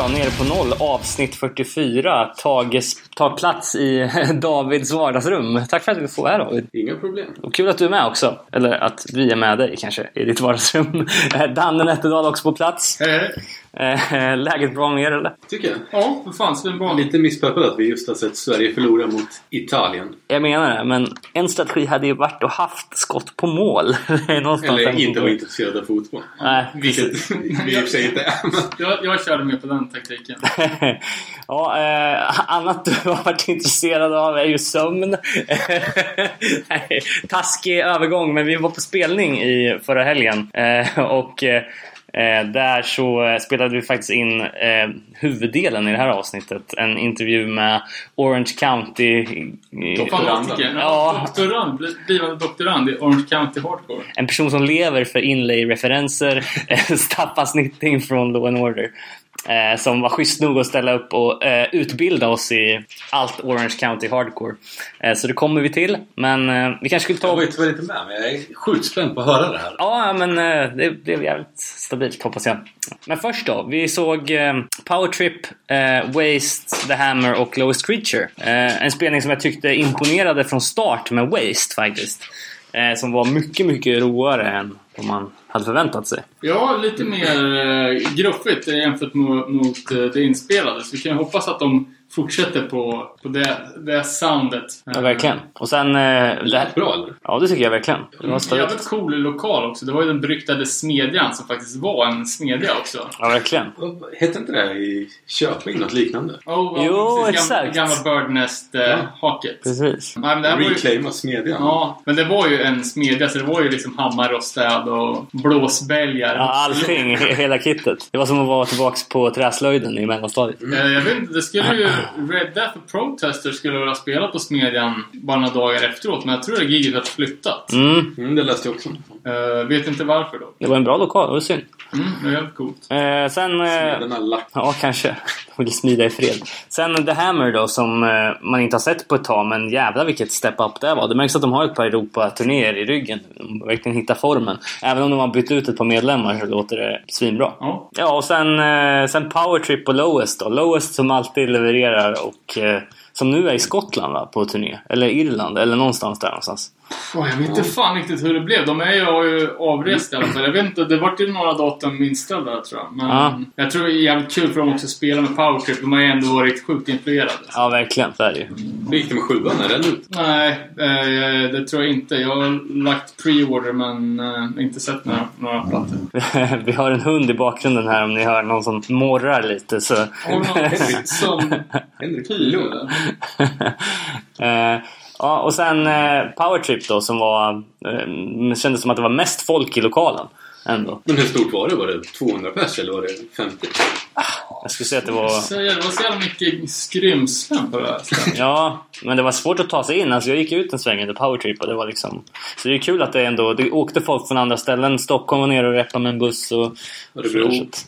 Då, nere på noll, avsnitt 44. Tages, tar plats i Davids vardagsrum. Tack för att vi får vara här David. Inga problem. Och kul att du är med också. Eller att vi är med dig kanske, i ditt vardagsrum. Danne Nätterdal också på plats. Hej, hej. Eh, Läget bra med er eller? Tycker jag. Ja, för fan svinbra. Lite misspeppad att vi just har sett Sverige förlora mot Italien. Jag menar det, men en strategi hade ju varit att haft skott på mål. Eller inte vara intresserad av fotboll. Nej, Vilket vi i och för sig inte är. Jag, jag körde med på den taktiken. ja, eh, annat du har varit intresserad av är ju sömn. Nej, Taskig övergång, men vi var på spelning i förra helgen. Eh, och eh, där så spelade vi faktiskt in eh, huvuddelen i det här avsnittet. En intervju med Orange County... Fanatiker. Ja. Doktorand, bli- blivande doktorand i Orange County Hardcore. En person som lever för inlay-referenser. eh, Staffan Snitting från Law and Order. Eh, som var schysst nog att ställa upp och eh, utbilda oss i allt Orange County Hardcore. Eh, så det kommer vi till. Men eh, vi kanske skulle ta... Jag var ju tyvärr inte med, men jag är sjukt spänd på att höra det här. Ja, men eh, det blev jävligt stabilt hoppas jag. Men först då. Vi såg eh, Power Trip, eh, Waste, The Hammer och Lowest Creature. En spelning som jag tyckte imponerade från start med Waste faktiskt. Som var mycket, mycket roligare än vad man hade förväntat sig. Ja, lite mer eh, gruffigt eh, jämfört mot, eh, det inspelade. Så vi kan ju hoppas att de fortsätter på, på det, det soundet. Ja, verkligen. Och sen... Eh, det, Lät bra eller? ja, det tycker jag verkligen. Det var. Jävligt cool lokal också. Det var ju den beryktade Smedjan som faktiskt var en smedja också. Ja, verkligen. Hette inte det i Köping något liknande? Oh, Jo, precis. exakt. Gamla, gamla Birdnest-haket. Precis. Nej, men det här var ju, Reclaima smedjan. ja, men det var ju en smedja så det var ju liksom hammare och städ och blåsbälgar. Ja, allting. he- Hela kittet. Det var som att vara tillbaks på träslöjden i mellanstadiet. Eh, Jag vet inte, det skulle ju... Red Death och Protester skulle väl ha spelat på Smedjan bara några dagar efteråt, men jag tror att giget hade flyttat. Mm, Mm, det läste jag också. Eh, vet inte varför då. det var en bra lokal. Det var synd. Mm, det är helt coolt. Eh, sen... Eh, Smeden lagt. Ja, kanske. De vill smida i fred. Sen The Hammer då, som eh, man inte har sett på ett tag, men jävlar vilket step-up det var. Det märks att de har ett par Europa-turnéer i ryggen. De verkligen hittat formen. Även om de har bytt ut ett par medlemmar så låter det svinbra. Ja. Ja, och sen, eh, sen Power Trip och Lowest då. Lowest som alltid levererar och eh, som nu är i Skottland va, på turné. Eller Irland, eller någonstans där någonstans. Åh, jag vet inte fan riktigt hur det blev. De är ju, har ju avrest i alla fall. Jag vet inte, det vart ju några datum inställda tror jag. Men Ja. jag tror det är jävligt kul för dem också att spela med Powertrip. De har ju ändå varit sjukt influerade. Ja, verkligen. Så är det ju. Det gick det med sjuan? Är den ut? Nej, eh, det tror jag inte. Jag har lagt pre-order men eh, inte sett några, några plattor. Vi har en hund i bakgrunden här om ni hör någon som morrar lite så... Har någon som Henrik pyr Lund. eller? Eh, ja, och sen eh, Powertrip då som var... Eh, kändes som att det var mest folk i lokalen. Ändå. Men hur stort var det? Var det 200 pers eller var det 50? Jag skulle säga att det var... Säger, det var så jävla mycket skrymslen på det här. Ja, men det var svårt att ta sig in. Alltså jag gick ut en sväng under Powertrip och det var liksom... Så det är kul att det ändå... Det åkte folk från andra ställen. Stockholm var nere och reppade med en buss och... Örebro. Att-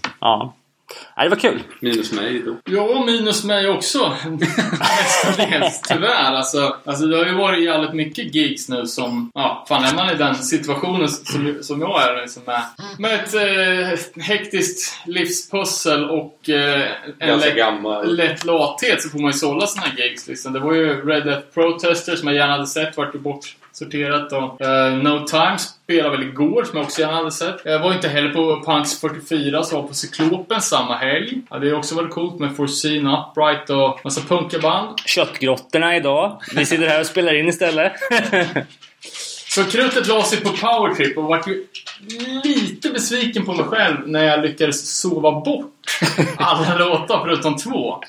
Ja. Nej, det var kul. Minus mig då. Ja, minus mig också. Mestadels, tyvärr. Alltså, alltså, det har ju varit jävligt mycket gigs nu som... Ja, fan är man i den situationen som, som jag är liksom med, med ett eh, hektiskt livspussel och eh, en lätt, gammal. lätt lathet så får man ju sålla sina gigs. Liksom. Det var ju Red Death Protester som jag gärna hade sett, vart ju bortsorterat. Och, eh, no Time spelade väl igår som jag också gärna hade sett. Jag var inte heller på Punks 44 som var på Cyklopen samma helg. Ja, det har också varit coolt med Forseen, Upright och massa punkaband. Köttgrottorna idag. Vi sitter här och spelar in istället. Så krutet la sig på Powertrip och vart ju lite besviken på mig själv när jag lyckades sova bort alla låtar förutom två.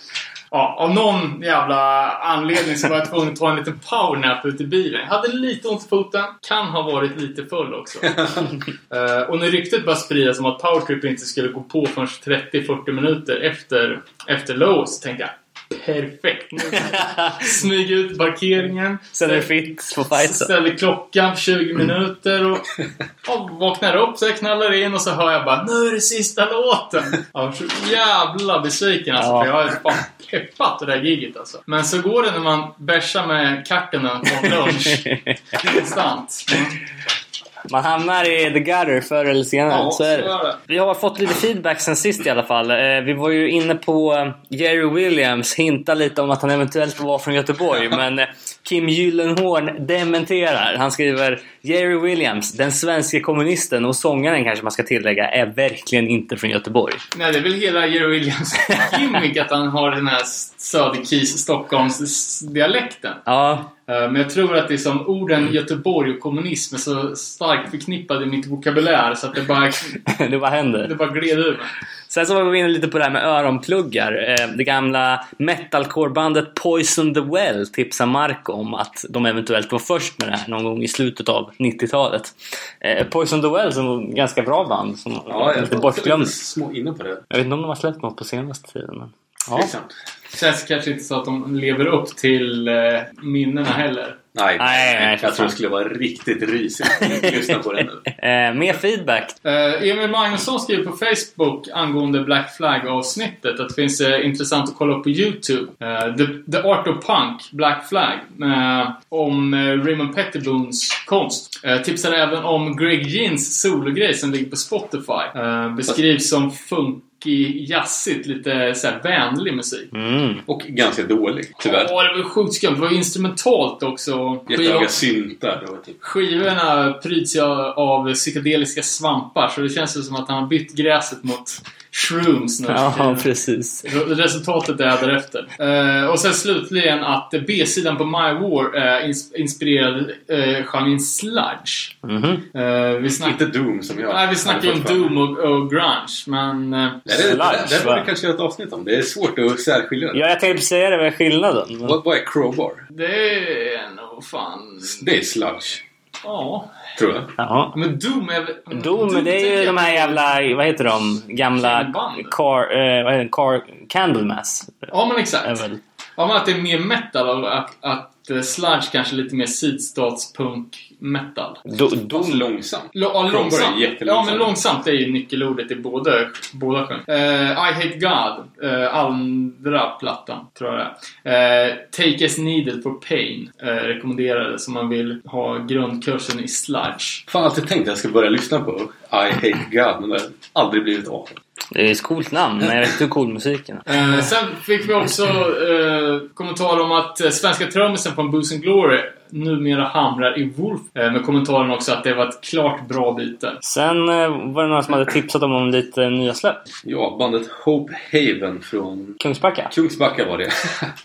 Ja, av någon jävla anledning så var jag tvungen att ta en liten powernap ute i bilen. Jag hade lite ont i foten, kan ha varit lite full också. Eh, och när ryktet började spridas om att Powertrip inte skulle gå på förrän 30-40 minuter efter, efter Low så tänkte jag Perfekt! Nu Smyg ut parkeringen. Sen är det fritt på fighten. Ställer klockan 20 minuter och, och vaknar upp så jag knallar in och så hör jag bara Nu är det sista låten! Jag var så jävla besviken alltså, Ja. för jag har fan peppat det där giget alltså. Men så går det när man bärsar med Kartenen på lunch. Konstant. Mm. Man hamnar i the gutter förr eller senare. Ja, så är det. Vi har fått lite feedback sen sist i alla fall. Eh, Vi var ju inne på eh, Jerry Williams, hinta lite om att han eventuellt var från Göteborg. men eh, Kim Gyllenhorn dementerar. Han skriver Jerry Williams, den svenska kommunisten och sångaren kanske man ska tillägga, är verkligen inte från Göteborg. Nej, det är väl hela Jerry Williams gimmick att han har den här Söderkis Stockholms-dialekten. Ja, Eh, Men jag tror att det är som orden Göteborg och kommunism är så starkt förknippade i mitt vokabulär så att det bara, det bara händer. det bara gled ur. Sen så var vi inne lite på det här med öronpluggar. Eh, Det gamla metalcore-bandet Poison the Well tipsar Marco om att de eventuellt var först med det här någon gång i slutet av 90-talet. Eh, Poison the Well som var ett ganska bra band som Ja, var jag lite var bortglömd. små inne på det. Jag vet inte om de har släppt något på senaste tiden. Men... Ja. Tveksamt. Känns kanske inte så att de lever upp till eh, minnena heller. Nej, Nej, nej, jag tror det skulle vara riktigt risigt att lyssna på det nu. Eh, mer feedback. Eh, Emil Magnusson skriver på Facebook angående Black Flag-avsnittet att det finns eh, intressant att kolla upp på YouTube. Eh, the, the Art of Punk, Black Flag. Eh, om eh, Raymond Petterbones konst. Eh, tipsar även om Greg Gins sologrej som ligger på Spotify. Eh, beskrivs som funky, jazzigt, lite så här vänlig musik. Mm. Och ganska dålig, tyvärr. Ja, det var sjukt skumt. Det var instrumentalt också. Jättehöga syntar. Typ. Skivorna pryds av psykedeliska svampar så det känns ju som att han har bytt gräset mot shrooms nu. Ja, precis. Resultatet är därefter. Eh, och sen slutligen att B-sidan på My War är ins- inspirerad uh, genren sludge. Mhm. Eh, vi snackar, Inte Doom som jag nej, vi snackar ju om. Doom och, och grunge, men... eh, Nej, det, det, det, Sludge, det var va? det kanske ett avsnitt om. Det är svårt att särskilja det. Ja, jag tänkte säga det, vad är skillnaden? Vad är crowbar? det är nog fan... Det är sludge, Ja. tror jag. Jaha. Men Doom är väl... Doom, det är ju jag de här jävla, vad heter de? Gamla Band. car, eh, vad heter det? car, Candlemass. Ja, men exakt. Väl. Ja, men att det är mer metal och att, att eh, sludge kanske är lite mer sydstatspunk metal. Do, Doom Doom. långsamt. L- ja, långsamt. Ja, men långsamt är ju nyckelordet i båda, båda sjöng. Eh, I Hate God, eh, andra plattan, tror jag. Eh, Take As Needed for Pain, eh, rekommenderades om man vill ha grundkursen i sludge. Fan, alltid tänkt att jag ska börja lyssna på I Hate God, men det har aldrig blivit av. Det är ett coolt namn, men jag vet inte hur cool musiken är. Eh, sen fick vi också eh, kommentarer om att svenska trummisen från Booze and Glory numera hamrar i Wolf. Eh, med kommentaren också att det var ett klart bra byte. Sen eh, var det några som hade tipsat om, lite nya släpp. Ja, bandet Hope Haven från Kungsbacka. Kungsbacka var det.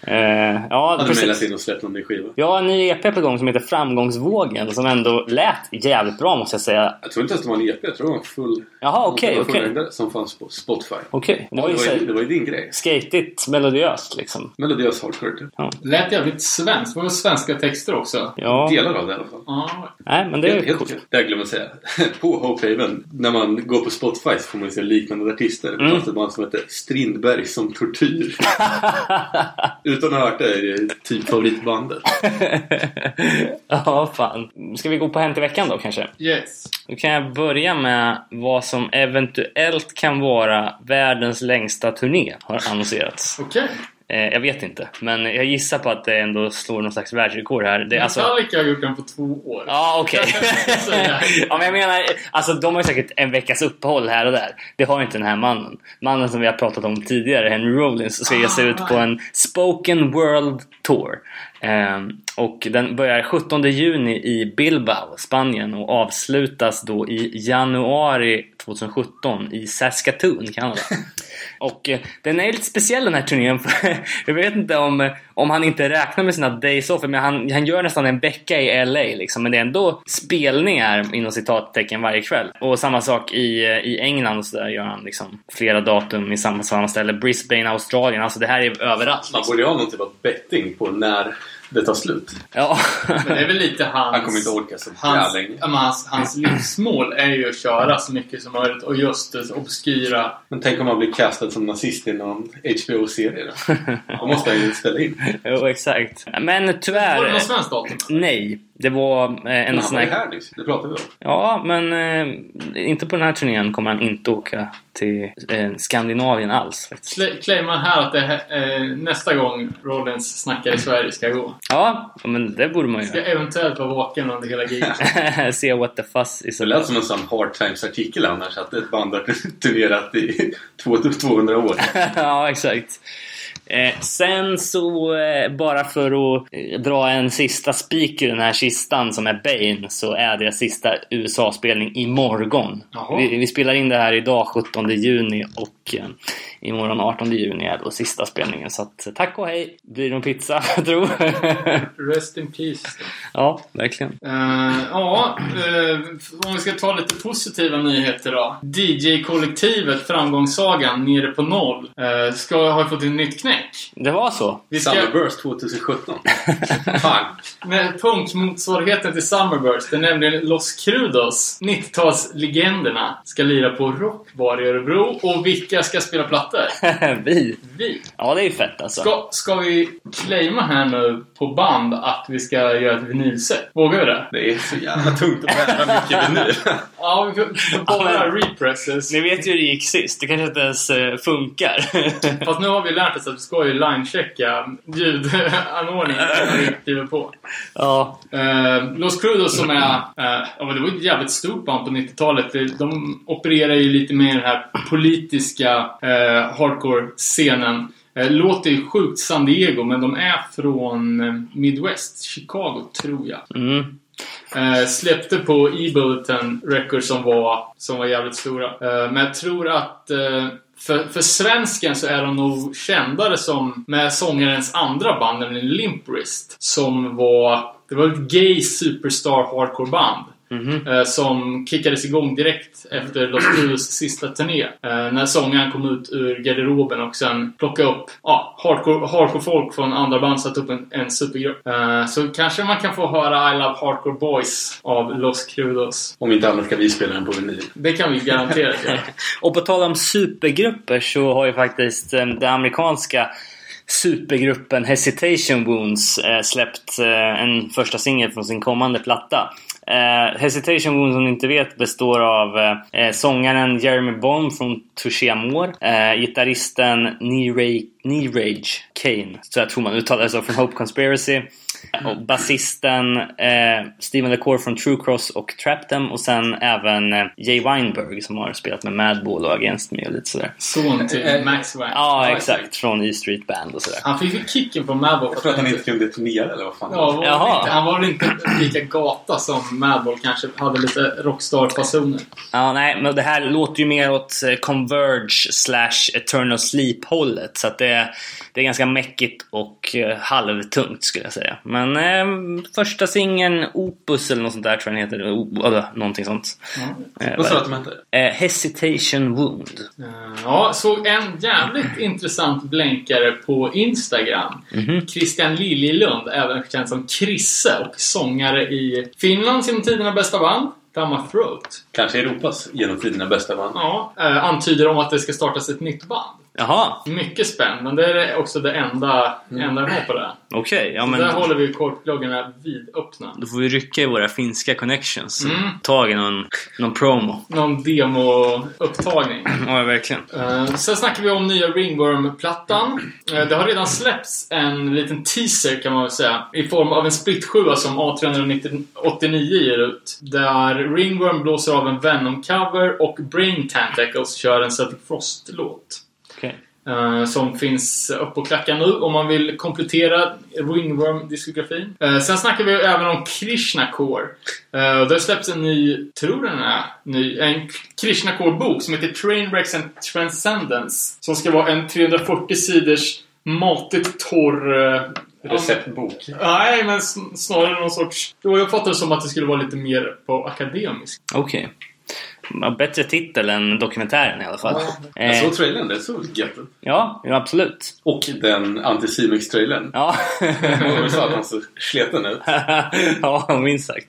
Eh, ja, Hade mejlat precis. in och släppt någon ny skiva. Har en ny EP på gång som heter Framgångsvågen som ändå lät jävligt bra måste jag säga. Jag tror inte ens det var en EP, jag tror det var en full... Jaha, okej, det okej. fullängdare Som fanns på Spotify. Okej, det Ja, var ju det, var ju, det så var ju din grej. skatigt melodiöst liksom. Melodiös hardcore typ. Lät jävligt svenskt. Det var väl svenska texter också? Ja, Delar av det i alla fall. Ja. nej men det är Helt, ju helt coolt. Det jag glömde säga. På Hope Haven, när man går på Spotify så får man se liknande artister. Det Mm. fanns ett band som heter Strindberg som tortyr. Utan att ha hört det är det typ favoritbandet. ja, fan. Ska vi gå på Hänt i veckan då kanske? Yes. Då kan jag börja med vad som eventuellt kan vara världens längsta turné har annonserats. Okej. Eh, jag vet inte, men jag gissar på att det ändå slår någon slags världsrekord här. Det, alltså... Metallica har gjort den på två år. Ja, okej. Är ja, men jag menar, alltså de har ju säkert en veckas uppehåll här och där. Det har inte den här mannen. Mannen som vi har pratat om tidigare, Henry Rollins, ska ge sig ut på en Spoken World Tour. Ehm, och den börjar 17 juni i Bilbao, Spanien och avslutas då i januari 2017 i Saskatoon, Kanada. Och eh, den är lite speciell den här turnén. För jag vet inte om, om han inte räknar med sina days off. Men han, han gör nästan en vecka i LA liksom. Men det är ändå spelningar inom citattecken varje kväll. Och samma sak i, eh, i England och så där gör han liksom flera datum i samma, samma ställe. Brisbane, Australien. Alltså det här är överallt. Man Liksom. borde ju ha någon typ av betting på när det tar slut. Ja. Men det är väl lite hans... Han kommer inte orka så Hans, länge. ja, hans, hans livsmål är ju att köra så mycket som möjligt och just det obskyra. Men tänk om han blir castad som nazist i någon HBO-serie då? Då måste han ju spela in. jo, exakt. Men Var det tyvärr. något svenskt datum? Nej. Det var eh, en Han sån här... här nyss. Det pratade vi om. Ja, men eh, inte på den här turnén kommer han inte åka till eh, Skandinavien alls faktiskt. Cla- Claimar här att det här, eh, nästa gång Rollins snackar i Sverige ska gå. Ja, men det borde man Ska ju eventuellt vara vaken under hela giget. Se what the fuss is Det lät som en sån Hard Times-artikel annars. Att ett band har turnerat i två- 200 år. ja, exakt. Eh, sen så, eh, bara för att eh, dra en sista spik i den här kistan som är Bane, så är deras sista USA-spelning imorgon. Jaha. Vi, vi spelar in det här idag 17 juni och eh, imorgon 18 juni är då sista spelningen. Så att, tack och hej! Blir det någon pizza, jag tror. Rest in peace. ja, verkligen. Eh, ja, eh, om vi ska ta lite positiva nyheter då. DJ-kollektivet Framgångssagan nere på noll eh, ska ha fått ett nytt knäck. Det var så. Vi ska, Summerburst 2017. Fan. med punkmotsvarigheten till Summerburst, det är nämligen Los Crudos, 90-talslegenderna, ska lira på Rockbar i Örebro. Och vilka ska spela plattor? vi. Vi. Ja, det är ju fett alltså. Ska, ska vi claima här nu på band att vi ska göra ett vinylset? Vågar vi det? Det är så jävla tungt att bära mycket vinyl. Ja, bara represses. Ni vet ju hur det gick sist. Det kanske inte ens eh, funkar. Fast nu har vi lärt oss att vi ska ju line-checka ljudanordningen när vi kliver på. ja, Uh, Los Crudos som är... eh, ja, det var ett jävligt stort band på 90-talet. Det- De opererar ju lite mer den här politiska uh, hardcore-scenen. Uh, låter ju sjukt San Diego, men de är från eh, Midwest, Chicago, tror jag. mm. Eh, släppte på E-Bulletin Records som var, som var jävligt stora. Eh, men jag tror att eh, för, för svensken så är de nog kändare som med sångarens andra band, nämligen Limp Wrist, Som var... Det var ett gay superstar hardcore Mhm. Eh, som kickades igång direkt efter Los Crudos sista turné. Eh, när sångaren kom ut ur garderoben och sen plockade upp ja, hardcore, hardcore folk från andra band satte upp en, en supergrupp. Eh, så kanske man kan få höra I Love Hardcore Boys av Los Crudos. Om inte annars ska vi spela den på vinyl. Det kan vi garanterat göra. Och på tal om supergrupper så har ju faktiskt den amerikanska supergruppen Hesitation Wounds släppt en första singel från sin kommande platta. Eh, Hesitation Wounds som ni inte vet består av eh, eh sångaren Jeremy Bond från Touché Amour, eh, gitarristen Neeraj Kane, så jag tror man uttalar det så, från Hope Conspiracy. Och basisten eh, Steven LeCour från True Cross och Trap Them och sen även eh, Jay Weinberg som har spelat med Madball och Against Me och lite sådär. Son till Eh, Max Wang. Ja, exakt. Från E Street Band och sådär. Han fick ju kicken från Madball. Jag tror att han inte kunde turnera eller vad fan. Ja, var Jaha. inte, han var väl inte lika gata som Madball kanske. Hade lite rockstar-fasoner. Ja, nej, men det här låter ju mer åt eh, Converge slash Eternal Sleep-hållet. Så att det, det är ganska mäckigt och eh, halvtungt skulle jag säga. Men eh, första singeln Opus eller något sånt där tror jag den heter. O, eller någonting sånt. Eh, Vad sa du att de hette? eh, Hesitation Wound. Eh, Ja, såg en jävligt intressant blänkare på Instagram. Mhm. Christian Liljelund, även känd som Krisse och sångare i Finlands genom tiderna bästa band, Throat. Kanske Europas genom tiderna bästa band. Ja, eh, antyder om att det ska startas ett nytt band. Jaha, Mycket spännande. Det är också det enda, enda jag har på det. okej. Ja, Så men där håller vi korkpluggarna vidöppna. då får vi rycka i våra finska connections. Mm. Tag i någon, någon promo. Någon demo-upptagning. Ja, verkligen. Eh, sen snackar vi om nya Ringworm-plattan. Eh, det har redan släppts en liten teaser kan man väl säga. I form av en split-sjua som A389 ger ut. Där Ringworm blåser av en Venom-cover och Brain Tentacles kör en Celtic Frost-låt. Eh, som finns upp på klackan nu om man vill komplettera Ringworm-diskografin. Uh, sen snackar vi även om Krishna Core. Uh, det har släppts en ny, tror den är ny, en Krishna Core-bok som heter Trainwrecks and Transcendence. Som ska vara en 340 sidors matigt torr... eh, Receptbok. Nej, men sn- snarare någon sorts... Jag uppfattar det som att det skulle vara lite mer på akademisk. Okej. Ja, Bättre titel än dokumentären i alla fall. Jag Eh, såg trailern, det såg gött ut. ja, ja, absolut. Och den Anticimex-trailern. Ja. Jag sa att han såg sleten ut. ja, minst sagt.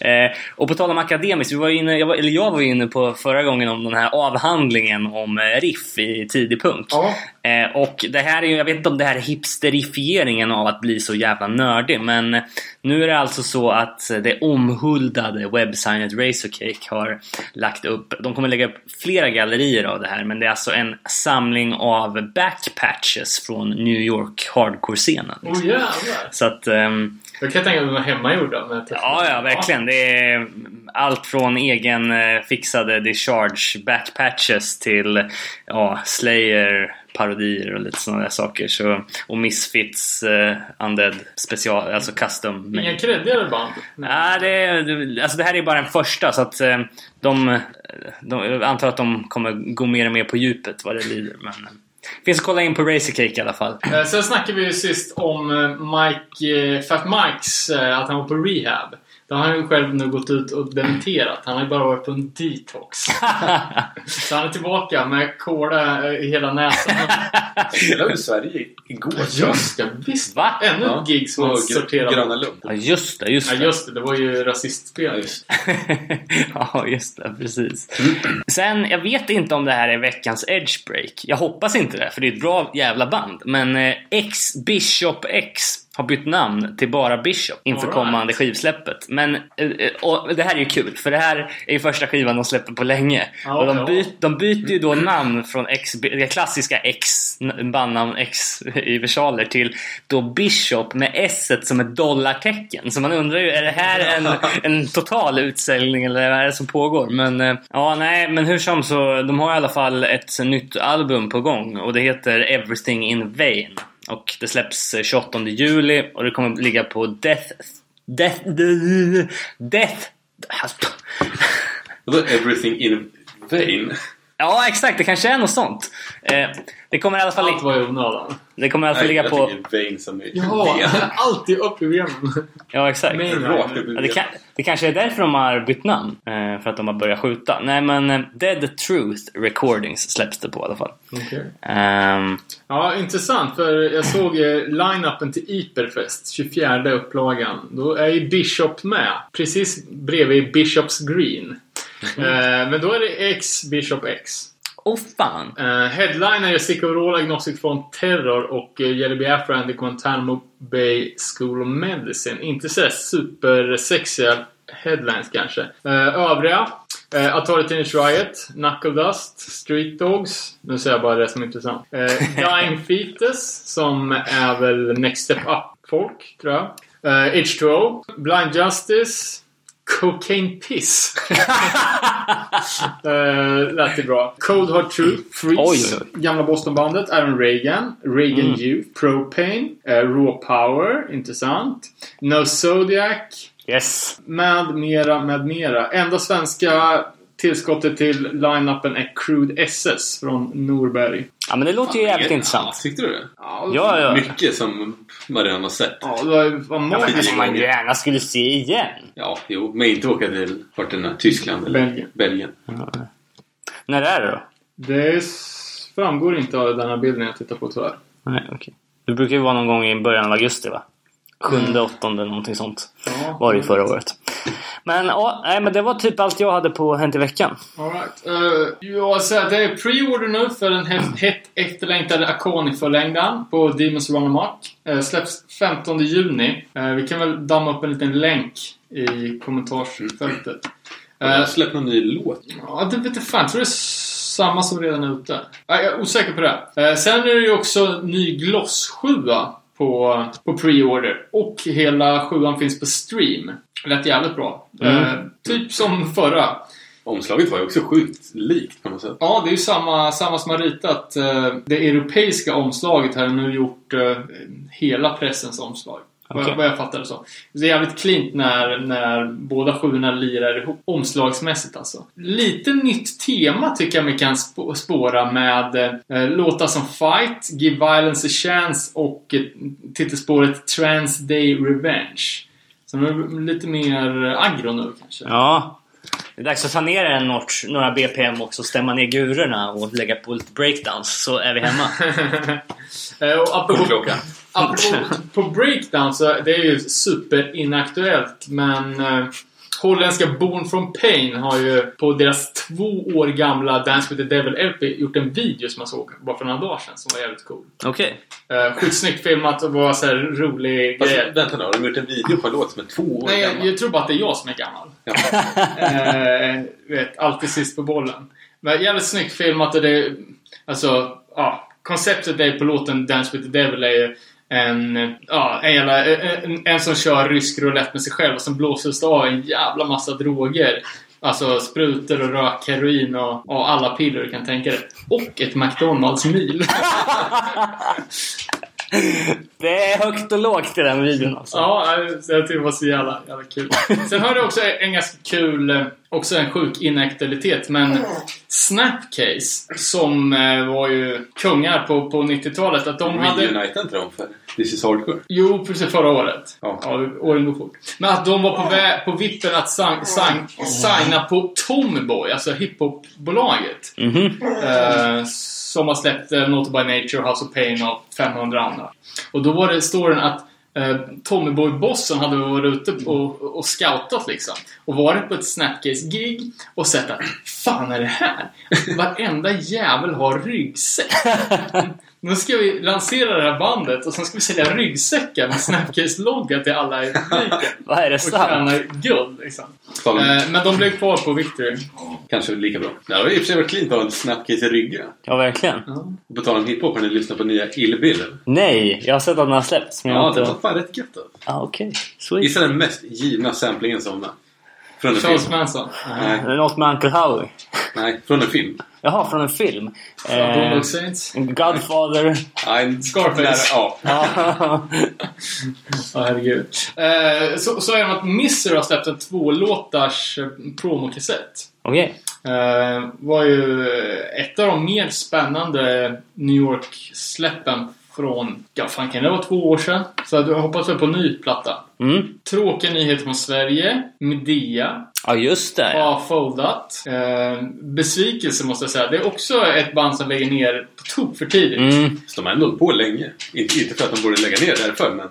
Eh, och på tal om akademiskt, vi var inne, jag var, eller jag var inne på förra gången om den här avhandlingen om eh, riff i tidig punk. Ja. Eh, och det här är ju, jag vet inte om det här är hipsterifieringen av att bli så jävla nördig, men nu är det alltså så att det omhuldade webbsignet Razorcake har lagt upp, de kommer lägga upp flera gallerier av det här, men det är alltså en samling av backpatches från New York hardcore-scenen. Åh jävlar! Så att... ehm, Jag kan tänka mig att de var hemmagjorda. Ja, ja, verkligen. Det är allt från egen eh, fixade discharge backpatches till ja, Slayer parodier och lite sådana där saker. Så, och Misfits uh, Undead special, alltså custom. Inga kreddigare band? Nej, det, är- alltså det här är bara den första så att eh, de, de, jag antar att de kommer gå mer och mer på djupet vad det lider. Men, eh, finns att kolla in på Razorcake i alla fall. Sen snackade vi ju sist om Mike, Fat Mikes, att han var på rehab. Det har han ju själv nu gått ut och dementerat. Han har ju bara varit på en detox. Så han är tillbaka med kola eh, i hela näsan. Spelade i Sverige igår. Just det, visst. Va? Ännu Ja, ett gig som han sorterade. Gröna Lund. Ja, just det, just Ja det. just det, det var ju rasistspel. Just. ja, just det. Precis. Sen, jag vet inte om det här är veckans Edgebreak. Jag hoppas inte det, för det är ett bra jävla band. Men eh, X Bishop X har bytt namn till bara Bishop inför right. kommande skivsläppet. Men eh, eh, och det här är ju kul, för det här är ju första skivan de släpper på länge. Ja, och de, byt, de byter ju då namn från X, det klassiska X, bandnamn X i versaler till då Bishop med S som ett dollartecken. Så man undrar ju, är det här en, en total utsäljning eller vad är det som pågår? Men eh, ja, nej, men hur som så, de har i alla fall ett nytt album på gång och det heter Everything in Vain. Och det släpps eh, 28 juli och det kommer ligga på Death... Death... Death... Vadå alltså. everything in vain? Ja, exakt. Det kanske är något sånt. Eh, det kommer i alla fall, Allt var i onödan. det kommer i alla fall ligga jag på... tycker vain som är Ja, alltid upp i benen. Ja, exakt. Men- Rakt upp i Ja, det, kan, det kanske är därför de har bytt namn. Eh, för att de har börjat skjuta. Nej, men eh, Dead Truth Recordings släpps det på i alla fall. Okej. Ehm, Ja, intressant. För jag såg eh, line-upen till Iperfest, 24 upplagan. Då är ju Bishop med. Precis bredvid Bishops Green. Eh, men då är det X Bishop X. oh fan! Uh, headliner är Sick Overall, Agnostic från Terror och uh, Jelly Biafra and the Guantanamo Bay School of Medicine. Inte så supersexiga headlines kanske. Uh, övriga. Uh, Atari Teenage Riot, Knuckle Dust, Street Dogs. Nu säger jag bara det som är intressant. Uh, Dying Fetus, som är väl Next Step Up-folk, tror jag. Uh, H2O, Blind Justice, Cocaine Piss. uh, lät bra. Cold Hard Truth, Freeze, Oj, oj, gamla Bostonbandet, Iron Reagan, Reagan Mm. Youth, Propane, uh, Raw Power, intressant. No Zodiac, Yes! med mera, med mera. Enda svenska tillskottet till line-upen är Crude SS från Norberg. Ja, men det låter ju jävligt Ja, intressant. tyckte du det? Ja, Ja, ja. Mycket som man redan har sett. Ja, det var, var Ja, men som man gärna skulle se igen. Ja, jo. Men inte åka till vart den är, Tyskland eller Belgien. Belgien. När är det då? Det framgår inte av den här bilden jag tittar på tyvärr. Nej, okej. Det brukar ju vara någon gång i början av augusti, va? Sjunde, åttonde, någonting sånt. Ja. Var det ju förra året. Men, ja, nej, men det var typ allt jag hade på Hänt i veckan. All right. Uh, jag säger att det är pre-order nu för den hett, efterlängtade Akoni-förlängdan på Demons Run Amok. Uh, släpps 15 juni. Uh, vi kan väl damma upp en liten länk i kommentarsfältet. Uh, släppt någon ny låt? Ja, det vet jag fan. Jag tror det är samma som redan är ute. Ja, Jag är osäker på det. Sen är det ju också ny Gloss 7 på, på pre-order. Och hela sjuan finns på stream. Lät jävligt bra. Mm. Eh, typ som förra. Omslaget var ju också sjukt likt på något sätt. Ja, det är ju samma, samma som har ritat. Eh, det europeiska omslaget har nu gjort eh, hela pressens omslag. Vad, Okej. vad jag fattar det så. Det är jävligt cleant när, när båda sjuorna lirar ihop. Omslagsmässigt alltså. Lite nytt tema tycker jag man kan spå- spåra med eh, låtar som Fight, Give Violence a Chance och eh, titelspåret Trans Day Revenge. Så nu är lite mer aggro nu kanske. Ja. Det är dags att ta ner en notch, några BPM också, stämma ner gurorna och lägga på lite breakdowns så är vi hemma. Eh, och apropå. Apropå på breakdown så det är ju superinaktuellt men eh, holländska Born from Pain har ju på deras två år gamla Dance with the Devil LP gjort en video som jag såg bara för några dagar sedan som var jävligt cool. Okej. Uh, skitsnyggt filmat och var så här rolig Fast, grej. vänta nu, har de gjort en video på en låt som är två år Nej, jag, gammal? jag tror bara att det är jag som är gammal. Ja. Eh, vet, alltid sist på bollen. Men jävligt snyggt filmat och det... Alltså, ja. Konceptet är på låten Dance with the Devil är ju en, ja, en, jävla, en, en som kör rysk roulette med sig själv och sen blåses det av en jävla massa droger. Alltså sprutor och rök, heroin och, och alla piller du kan tänka dig. Och ett McDonalds-mil. Det är högt och lågt i den videon alltså. Ja, jag tycker det var så jävla, jävla kul. Sen har du också en ganska kul, eh, också en sjuk inaktualitet, men Snapcase, som eh, var ju kungar på, på 90-talet, att de hade... Reunite inte de för This is hardcore? Jo, precis förra året. Ja. Ja, åren går fort. Men att de var på, vä- på vippen att sang, sang, signa på Tomboy, alltså hiphopbolaget. Mhm. Eh, som har släppt eh, Not by Nature, House of Pain och 500 andra. Och då var det storyn att eh, Tommyboy-bossen hade varit ute och, och scoutat liksom. Och varit på ett Snapcase-gig och sett att Fan är det här? Varenda jävel har ryggsäck. Nu ska vi lansera det här bandet och sen ska vi sälja ryggsäckar med Snapcase-logga till alla i publiken. Vad är det Och sant? tjäna guld liksom. Eh, men de blev kvar på Victory. Kanske lika bra. Det hade i och för sig varit cleant att ha en snapcase i ryggen. Ja, verkligen. På tal om hiphop, har ni lyssnat på nya Ill? Nej, jag har sett att den har släppts. Men Ja, inte... var fan rätt gött alltså. Ah, okej. Sweet. Gissa den mest givna samplingen som. Från en Charles film. Manson. Nej, det något med Uncle Howie? nej, från en film. Jaha, från en film. Från Eh, Saints. Godfather. Nej, Scarface. Ja. Ja. Herregud. Eh, så, så är det att Misser har släppt en tvålåtars eh, promokassett. Okej. Eh, var ju ett av de mer spännande New York-släppen från, ja fan kan det vara två år sedan? Så jag hoppas väl på en ny platta. Mm. Tråkiga nyheter från Sverige. Medea. Ja, just det. Ja. Har foldat. Eh, besvikelse måste jag säga. Det är också ett band som lägger ner på tok för tidigt. Mm. Så de har ändå på länge. Inte, inte för att de borde lägga ner därför, men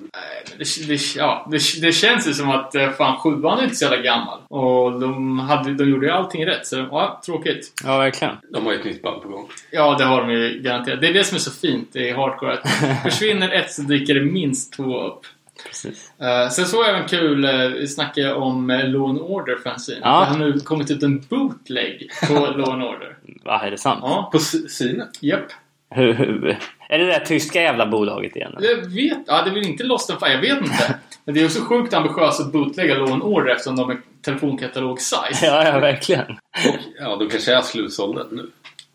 Det, det, ja, det, det känns ju som att eh, fan sjuan är inte så jävla gammal. Och de, hade, de gjorde ju allting rätt. Så ja, tråkigt. ja, verkligen. De har ju ett nytt band på gång. Ja, det har de ju garanterat. Det är det som är så fint i hardcore. Att försvinner ett så dyker det minst två upp. Precis. Uh, sen såg jag även kul, uh, snacka om uh, Law and Order fanzine. Ja. Det har nu kommit ut en bootleg på Law and Order. Va, är det sant? Ja, På synet? japp. Hur, hur, är det det där tyska jävla bolaget igen? eller? Jag vet, ja det är väl inte Lost and Fire, jag vet inte. Men det är också sjukt ambitiöst att bootlegga Law and Order eftersom de är telefonkatalog-size. Ja, ja, verkligen. Och ja, de kanske är slutsålda nu.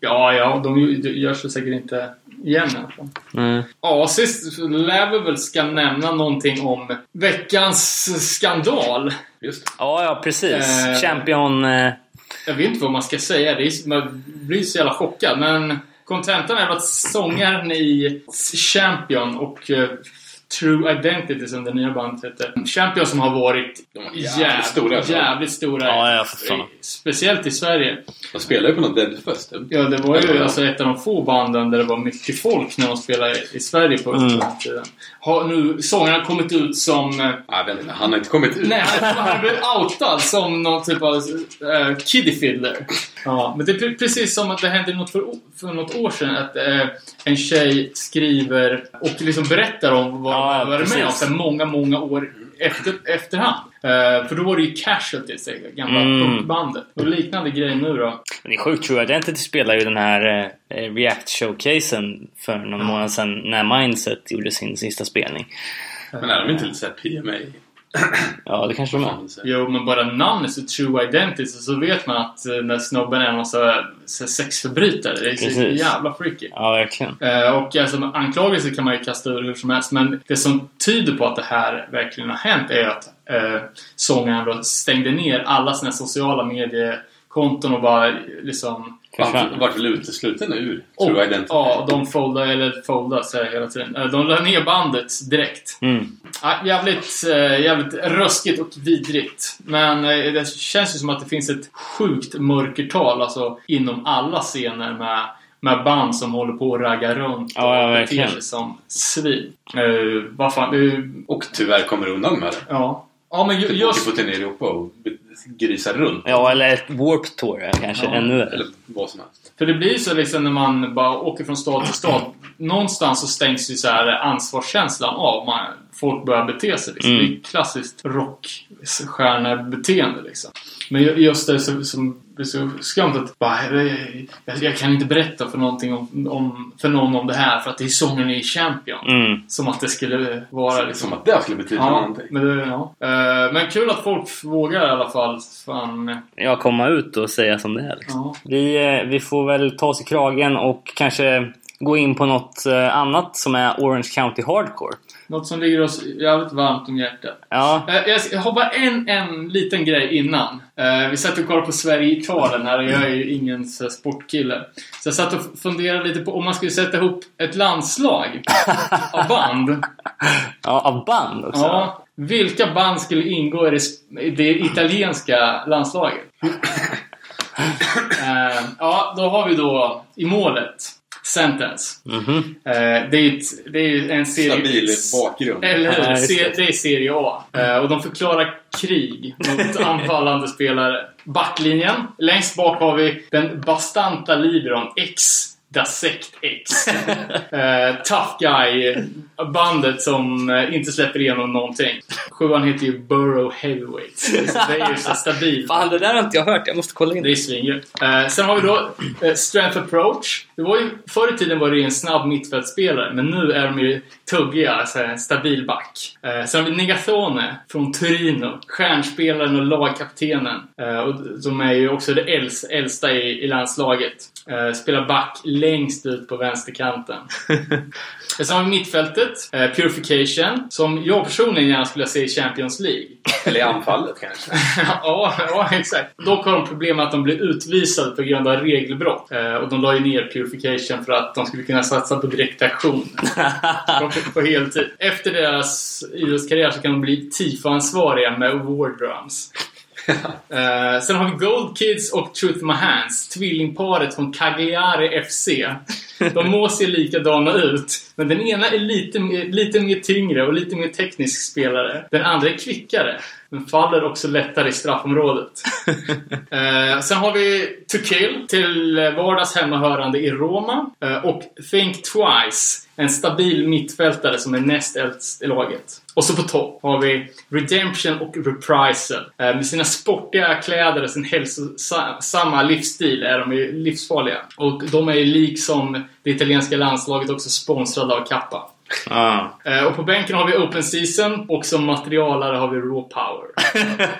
Ja, ja, de ju- gör sig säkert inte igen i alla fall. Mm. Ja, sist lär vi väl ska nämna någonting om veckans skandal. Just. Ja, ja, precis. Eh. Champion... Eh, Jag vet inte vad man ska säga. Det är, man blir så jävla chockad. Men kontentan är väl att sångaren i Champion och eh, True Identity som det nya bandet heter. Champion som har varit jävligt jävligt stora. stora. Jävligt stora. Ja, ja. Speciellt i Sverige. De spelar ju på någon Deadfest. Ja, det var ju alltså ett av de få banden där det var mycket folk när de spelade i Sverige på Mm. den tiden. Har nu sångaren kommit ut som... eh, Ah, vänta, han har inte kommit ut. Nej, han har blivit outad som någon typ av uh, kiddie fiddler. Ja, men det är pre- precis som att det hände något för, för något år sedan att eh, en tjej skriver och liksom berättar om vad Ja, är med om sen många, många år efter, efterhand. Eh, för då var det ju Casualties, det gamla Mm. punkbandet. Och liknande grej nu då. men det är sjukt. True Identity spelar ju den här eh, React-showcasen för någon månad sedan när Mindset gjorde sin sista spelning. Men är de inte lite såhär PMA? Ja, det kanske de är. Så. Jo, men bara namnet så True Identity så, så vet man att eh, när snubben är en massa så, sexförbrytare. Det är så Precis. jävla freaky. Ja, verkligen. Eh, och alltså, anklagelser kan man ju kasta ur hur som helst, men det som tyder på att det här verkligen har hänt är att eh, sångaren då stängde ner alla sina sociala mediekonton och bara liksom... Han vart väl utesluten ur Och, True Identity? ja, de foldade, eller foldade jag hela tiden. Eh, de la ner bandet direkt. Mm. Ja, jävligt, eh, jävligt röskigt och vidrigt. Men eh, det känns ju som att det finns ett sjukt mörkertal alltså, inom alla scener med, med band som håller på att ragga runt Ja, ja, och beter sig som svin. Uh, vad fan, uh, Och tyvärr kommer undan med det. ja. Ja, men ju- Typ just... åker på turné i Europa och grisar runt. Ja, eller ett Warp Tour kanske. Ja, ännu. Eller vad som helst. För det blir ju så liksom när man bara åker från stad till stad. Någonstans så stängs ju så här ansvarskänslan av. Man, folk börjar bete sig. Liksom. Mm. Det är klassiskt rockstjärnebeteende liksom. Men ju- just det som blir så skumt att bara, jag, jag kan inte berätta för, någonting om, om, för någon om det här för att det är sången i Champion. Mm. Som att det skulle vara liksom... Som att det skulle betyda Ja, någonting. men, det, ja. Eh, men kul att folk vågar i alla fall. Fan, Ja, komma ut och säga som det är. Liksom. ja. Vi, eh, vi får väl ta oss i kragen och kanske gå in på något eh, annat som är Orange County Hardcore. Något som ligger oss jävligt varmt om hjärtat. Ja, Eh, Jag, har bara en, en liten grej innan. Eh, vi satt och kollade på Sverige-Italien här och jag är ju ingen sportkille. Så jag satt och funderade lite på om man skulle sätta ihop ett landslag av band. ja av band också. Ja, vilka band skulle ingå i det, i det italienska landslaget? Eh, ja, då har vi då i målet Sentence. Mhm. Eh, det är ett- det är ju en serie... Stabil bakgrund. Eller hur? Ja, just Se, det. det är Serie A. Eh, och de förklarar krig mot anfallande spelare. Backlinjen. Längst bak har vi den bastanta Libron X. Da Sect X. Eh, tough Guy. Bandet som eh, inte släpper igenom någonting. Sjuan heter ju Burrow Heavyweight. Det är ju så stabilt. Fan, det där har inte jag hört. Jag måste kolla in Det är. Eh, sen har vi då eh, Strength Approach. Det var ju, förr i tiden var det ju en snabb mittfältspelare, men nu är de ju tuggiga, alltså en stabil back. Eh, sen har vi Negathone från Torino. Stjärnspelaren och lagkaptenen. Eh, och de är ju också det äldsta, äldsta i, i landslaget. Spelar back längst ut på vänsterkanten. Sen har vi mittfältet, eh, Purification, som jag personligen gärna skulle se i Champions League. Eller i anfallet kanske. ja, ja, exakt. Dock har de problem med att de blir utvisade på grund av regelbrott. Eh, och de la ju ner Purification för att de skulle kunna satsa på direktaktion. på, heltid. Efter deras idrottskarriär så kan de bli TIFO-ansvariga med War Drums uh, sen har vi Gold Kids och Truth My Hands. Tvillingparet från Cagliari FC. De må se likadana ut, men den ena är lite, mer- lite mer tyngre och lite mer teknisk spelare. Den andra är kvickare, men faller också lättare i straffområdet. Eh, sen har vi To Kill, till vardags hemmahörande i Roma. Eh, och Think Twice, en stabil mittfältare som är näst äldst i laget. Och så på topp har vi Redemption och Reprisal. Eh, med sina sportiga kläder och sin hälsosamma livsstil är de ju livsfarliga. Och de är ju liksom det italienska landslaget också sponsrade av Kappa. Ja. Eh, och på bänken har vi Open Season och som materialare har vi Raw Power.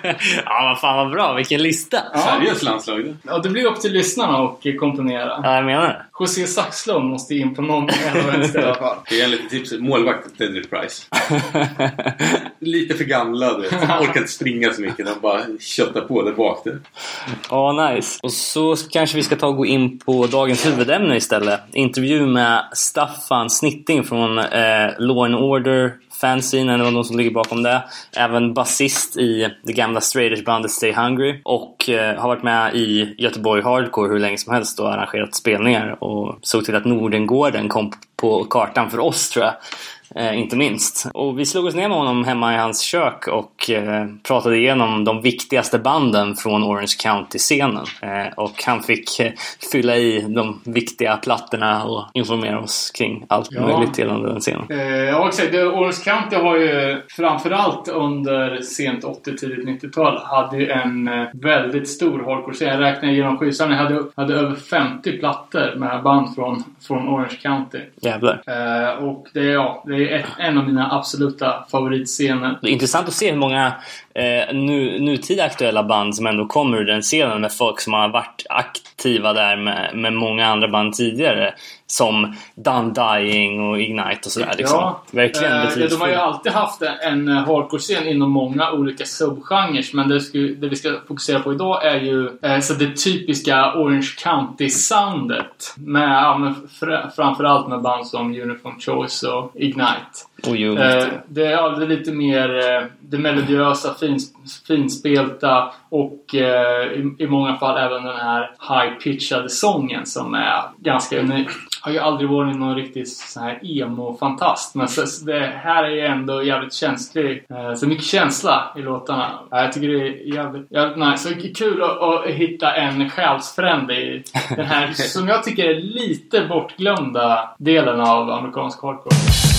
ja, vad fan vad bra. Vilken lista. Ja. Seriöst landslag det. Ja, det blir upp till lyssnarna att komponera. Ja, jag menar det. José Saxlund måste in på någon en vänster i alla fall. Det är en liten tips. Målvakt Teddy Price. Lite för gamla du vet. Orkar inte springa så mycket. De bara köttar på där bak. Ja, nice. Och så kanske vi ska ta och gå in på dagens huvudämne istället. Intervju med Staffan Snitting från eh, Law and Order fanzine, eller de som ligger bakom det. Även basist i det gamla Straighters-bandet Stay Hungry. Och eh, har varit med i Göteborg Hardcore hur länge som helst och arrangerat spelningar. Och såg till att Nordengården kom på kartan för oss tror jag. Eh, inte minst. Och vi slog oss ner med honom hemma i hans kök och eh, pratade igenom de viktigaste banden från Orange County-scenen. Eh, och han fick fylla i de viktiga plattorna och informera oss kring allt Ja. möjligt gällande den scenen. Ja, exakt. Orange County har ju framförallt under sent 80 tidigt 90-tal hade ju en väldigt stor hardcore-scen. Jag räknar genom skivsamlingen. hade, hade över 50 plattor med band från, från Orange County. Jävlar. Och det ja, det är ett, en av mina absoluta favoritscener. Det är intressant att se hur många eh, nu, nutida aktuella band som ändå kommer ur den scenen med folk som har varit aktiva där med, med många andra band tidigare. Som Done Dying och Ignite och sådär. Liksom. Verkligen Eh, ja, De har ju alltid haft en, en hardcore-scen inom många olika subgenrer. Men det, sku, det vi ska fokusera på idag är ju eh, så det typiska Orange County-soundet. Med, ja, fr, framförallt med band som Uniform Choice och Ignite. Och Eh, det är aldrig lite mer eh, det melodiösa, fins, finspelta och eh, i, i många fall även den här high-pitchade sången som är ganska unik. har ju aldrig varit någon riktigt sån här emo-fantast. Men så, det här är ju ändå jävligt känslig. Eh, så mycket känsla i låtarna. Ja, Jag tycker det är jävligt, jävligt nice. Så kul att, att hitta en själsfrände i den här, som jag tycker är lite bortglömda delen av amerikansk hardcore.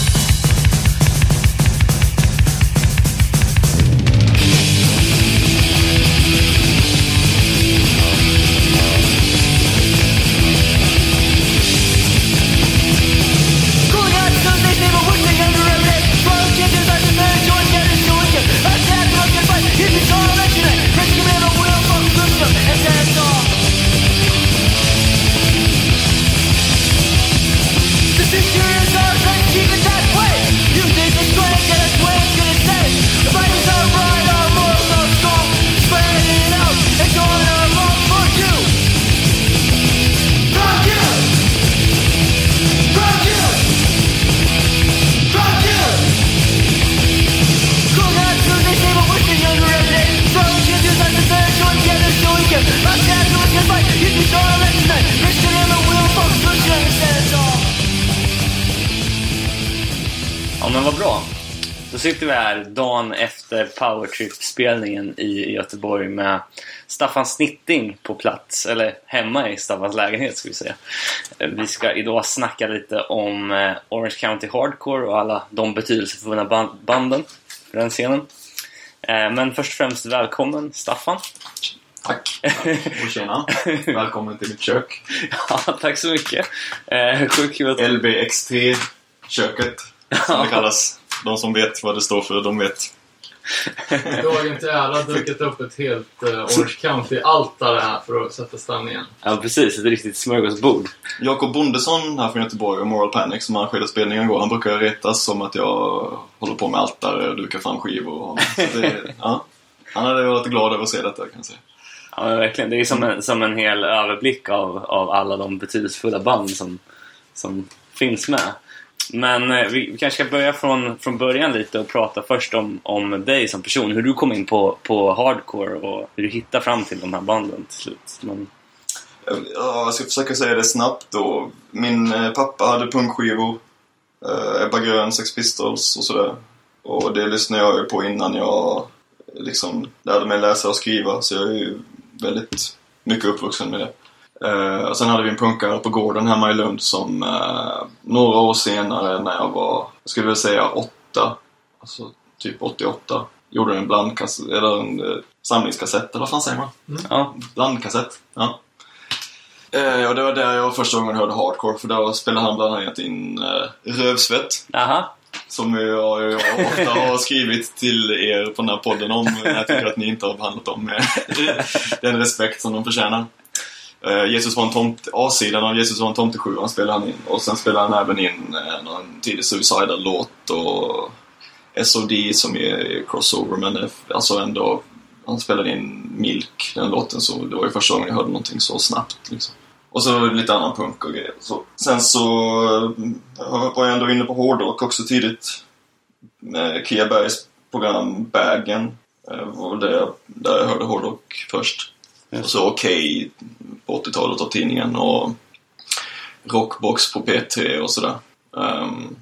Sitter vi här dagen efter Powertrip-spelningen i Göteborg med Staffan Snitting på plats, eller hemma i Staffans lägenhet ska vi säga. Vi ska idag snacka lite om eh, Orange County Hardcore och alla de betydelsefulla ban- banden för den scenen. Eh, Men först och främst välkommen Staffan. Tack! Och tjena! Välkommen till mitt kök. Ja, tack så mycket. Eh, Sjukt kul att LBX3-köket, som det kallas. De som vet vad det står för, de vet. Dagen till ära dukat upp ett helt uh, Orange County-altare här för att sätta stämningen. Ja, precis. Ett riktigt smörgåsbord. Jakob Bondesson här från Göteborg och Moral Panic som arrangerade spelningen igår, han brukar retas som att jag håller på med altare och dukar fram skivor. Och, det, ja. Han hade varit glad över att se detta kan jag säga. Ja, men verkligen. Det är som en, som en hel överblick av, av alla de betydelsefulla band som, som finns med. Men eh, vi vi kanske ska börja från, från början lite och prata först om, om dig som person. Hur du kom in på, på hardcore och hur du hittade fram till de här banden till slut. Men, jag ska försöka säga det snabbt då. Min eh, pappa hade punkskivor. Eh, Ebba Grön, Sex Pistols och sådär. Och det lyssnade jag ju på innan jag liksom lärde mig läsa och skriva. Så jag är ju väldigt mycket uppvuxen med det. Och sen hade vi en punkare på gården hemma i Lund som eh, några år senare när jag var, jag skulle vilja säga åtta, alltså typ 88, gjorde en blandkassett, eller en eh, samlingskassett, eller vad fan säger man? ja, Blandkassett, ja. Eh, och det var där jag första gången hörde hardcore, för då spelade han bland annat in Rövsvett. aha. Som jag, jag ofta har skrivit till er på den här podden om, när jag tycker att ni inte har behandlat dem med den respekt som de förtjänar. Eh, Jesus var en tomte, A-sidan av Jesus var en tomtesjuan spelade han in. Och sen spelade han även in eh, någon tidig Suicidal-låt och SOD som är crossover, men eh, alltså ändå han spelade in Milk, den låten, så det var ju första gången jag hörde någonting så snabbt. Liksom. Och så lite annan punk och grejer. Så, sen så eh, var jag ändå inne på hårdrock också tidigt. Med Kia Bergs program Bagen. eh, var det där jag hörde hårdrock först. Och så Okej på 80-talet av tidningen och Rockbox på P3 och sådär. Ehm,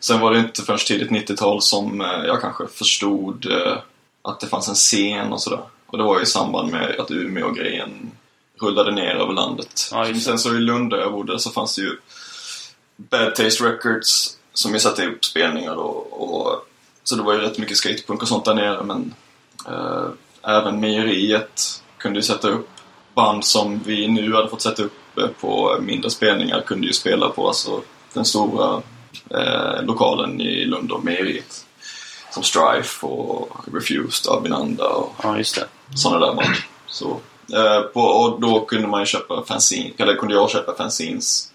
sen var det inte förrän tidigt 90-tal som eh, jag kanske förstod eh, att det fanns en scen och sådär. Och det var ju i samband med att Umeå-grejen rullade ner över landet. Ja. Sen så i Lund där jag bodde så fanns det ju Bad Taste Records som ju satte upp spelningar och, och så det var ju rätt mycket skatepunk och sånt där nere men eh, även Mejeriet kunde sätta upp band som vi nu hade fått sätta upp eh, på mindre spelningar kunde ju spela på alltså den stora eh, lokalen i Lund och Mejeriet. Som Strife och Refused, Abinanda och Ja, sådana där band. Så, eh, på, och då kunde man ju köpa fanzine, eller kunde jag köpa fanzines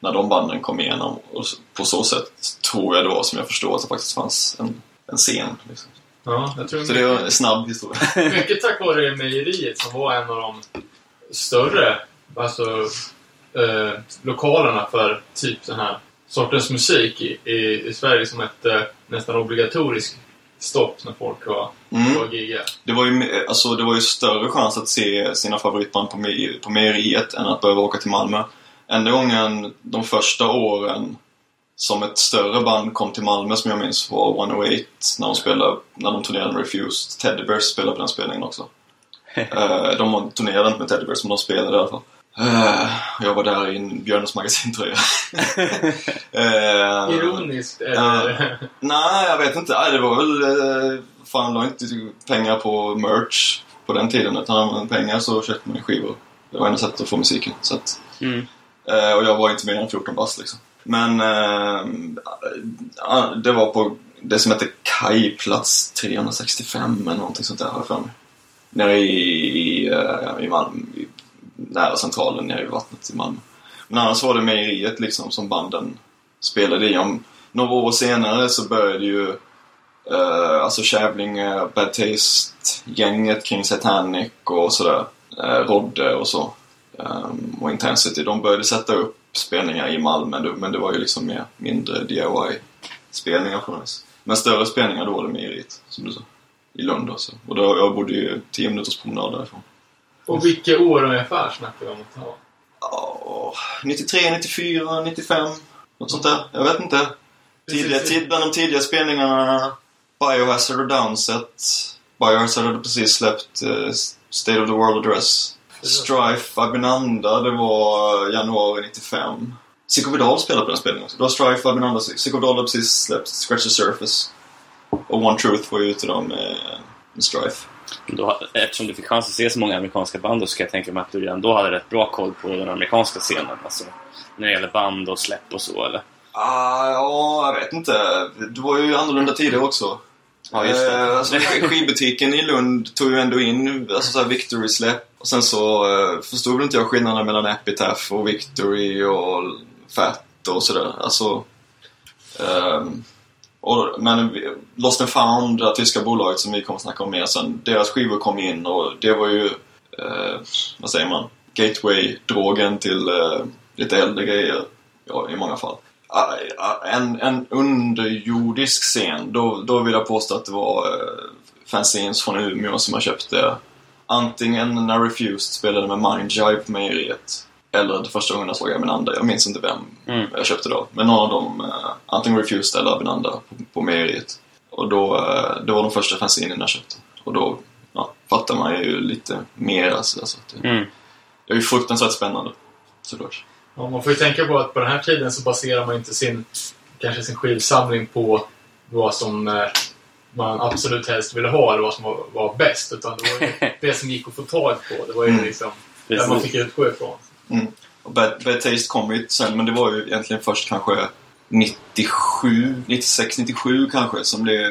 när de banden kom igenom. Och på så sätt tror jag det var som jag förstår att det faktiskt fanns en, en scen. Liksom. Ja, jag tror Så det var en snabb historia. Mycket tack vare mejeriet som var en av de större alltså, eh, lokalerna för typ den här sortens musik i, i, i Sverige som ett eh, nästan obligatoriskt stopp när folk var, Mm. var gigga. Det var, ju, alltså, det var ju större chans att se sina favoritband på, me- på mejeriet än att behöva åka till Malmö. enda gången de första åren som ett större band kom till Malmö som jag minns var 108 när de spelade, när de turnerade med Refused. Teddy Bears spelade på den spelningen också. Eh, de turnerade inte med Teddy Bears men de spelade i alla fall. Eh, jag var där i en Björnes magasintröja. Eh, Ironiskt, eller? Nej, jag vet inte. Det var väl... Fan, la inte pengar på merch på den tiden. Utan hade man pengar så köpte man skivor. Det var enda sättet att få musiken. Så att, Mm. och jag var inte mer än 14 bast liksom. Men eh, ah, det var på det som heter Kajplats 365 eller någonting sånt där har jag för mig. Nere i, i, eh, i Malmö, i, nära centralen nere i vattnet i Malmö. Men annars var det mejeriet liksom som banden spelade i. Om några år senare så började ju eh, alltså Kävlinge, Bad Taste-gänget kring Satanic och sådär. Eh, Rodde och så. Um, och Intensity. De började sätta upp spelningar i Malmö men det var ju liksom mer mindre DIY-spelningar på något vis. Men större spelningar då var det mejeriet, som du sa. I Lund också. Och då, jag bodde ju 10 minuters promenad därifrån. Och vilka år ungefär snackar vi om att ta? Ja, 93, 94, 95. Något sånt där. Jag vet inte. Tidiga, tid, bland de tidiga spelningarna Biohazard och Downset. Biohazard hade precis släppt eh, State of the World Address. Strife, Abinanda, det var januari 95. Psychovidal spelade på den spelningen också. Det var Strife, Abinanda, Psychovidal hade precis släppt Scratch the Surface. Och One Truth var ju ute då med, med Strife. Då, eftersom du fick chans att se så många amerikanska band då så ska jag tänka mig att du redan då hade rätt bra koll på den amerikanska scenen. Alltså, när det gäller band och släpp och så, eller? Ah, ja, jag vet inte. Det var ju annorlunda tider också. Ja, just det. Eh, alltså, skivbutiken i Lund tog ju ändå in alltså, så här Victory-släpp. Och sen så eh, förstod väl inte jag skillnaden mellan Epitaph och Victory och Fat och sådär. Alltså, och, men Lost and Found, det tyska bolaget som vi kommer snacka om mer sen, deras skivor kom in och det var ju, eh, vad säger man, gateway-drogen till eh, lite äldre grejer ja, i många fall. Ah, ah, En, en underjordisk scen, då, då vill jag påstå att det var eh, fanzines från Umeå som jag köpte. Antingen när Refused spelade med Mindjive på mejeriet. Eller det första gången jag såg Abinanda. Jag minns inte vem Mm. jag köpte då. Men någon av dem, eh, antingen Refused eller Abinanda på, på mejeriet. Och då, eh, det var de första fanzinen jag köpte. Och då ja, fattar man ju lite mer. Alltså, alltså, det, Mm. det är ju fruktansvärt spännande. Såklart. Ja, man får ju tänka på att på den här tiden så baserar man inte sin, kanske sin skivsamling på vad som eh, man absolut helst ville ha eller vad som var, var bäst. Utan det var ju det som gick att få tag på. Det var ju Mm. liksom där man fick utgå ifrån. Och Bad, Bad Taste kom ju sen, men det var ju egentligen först kanske 97, 96, 97 kanske som det,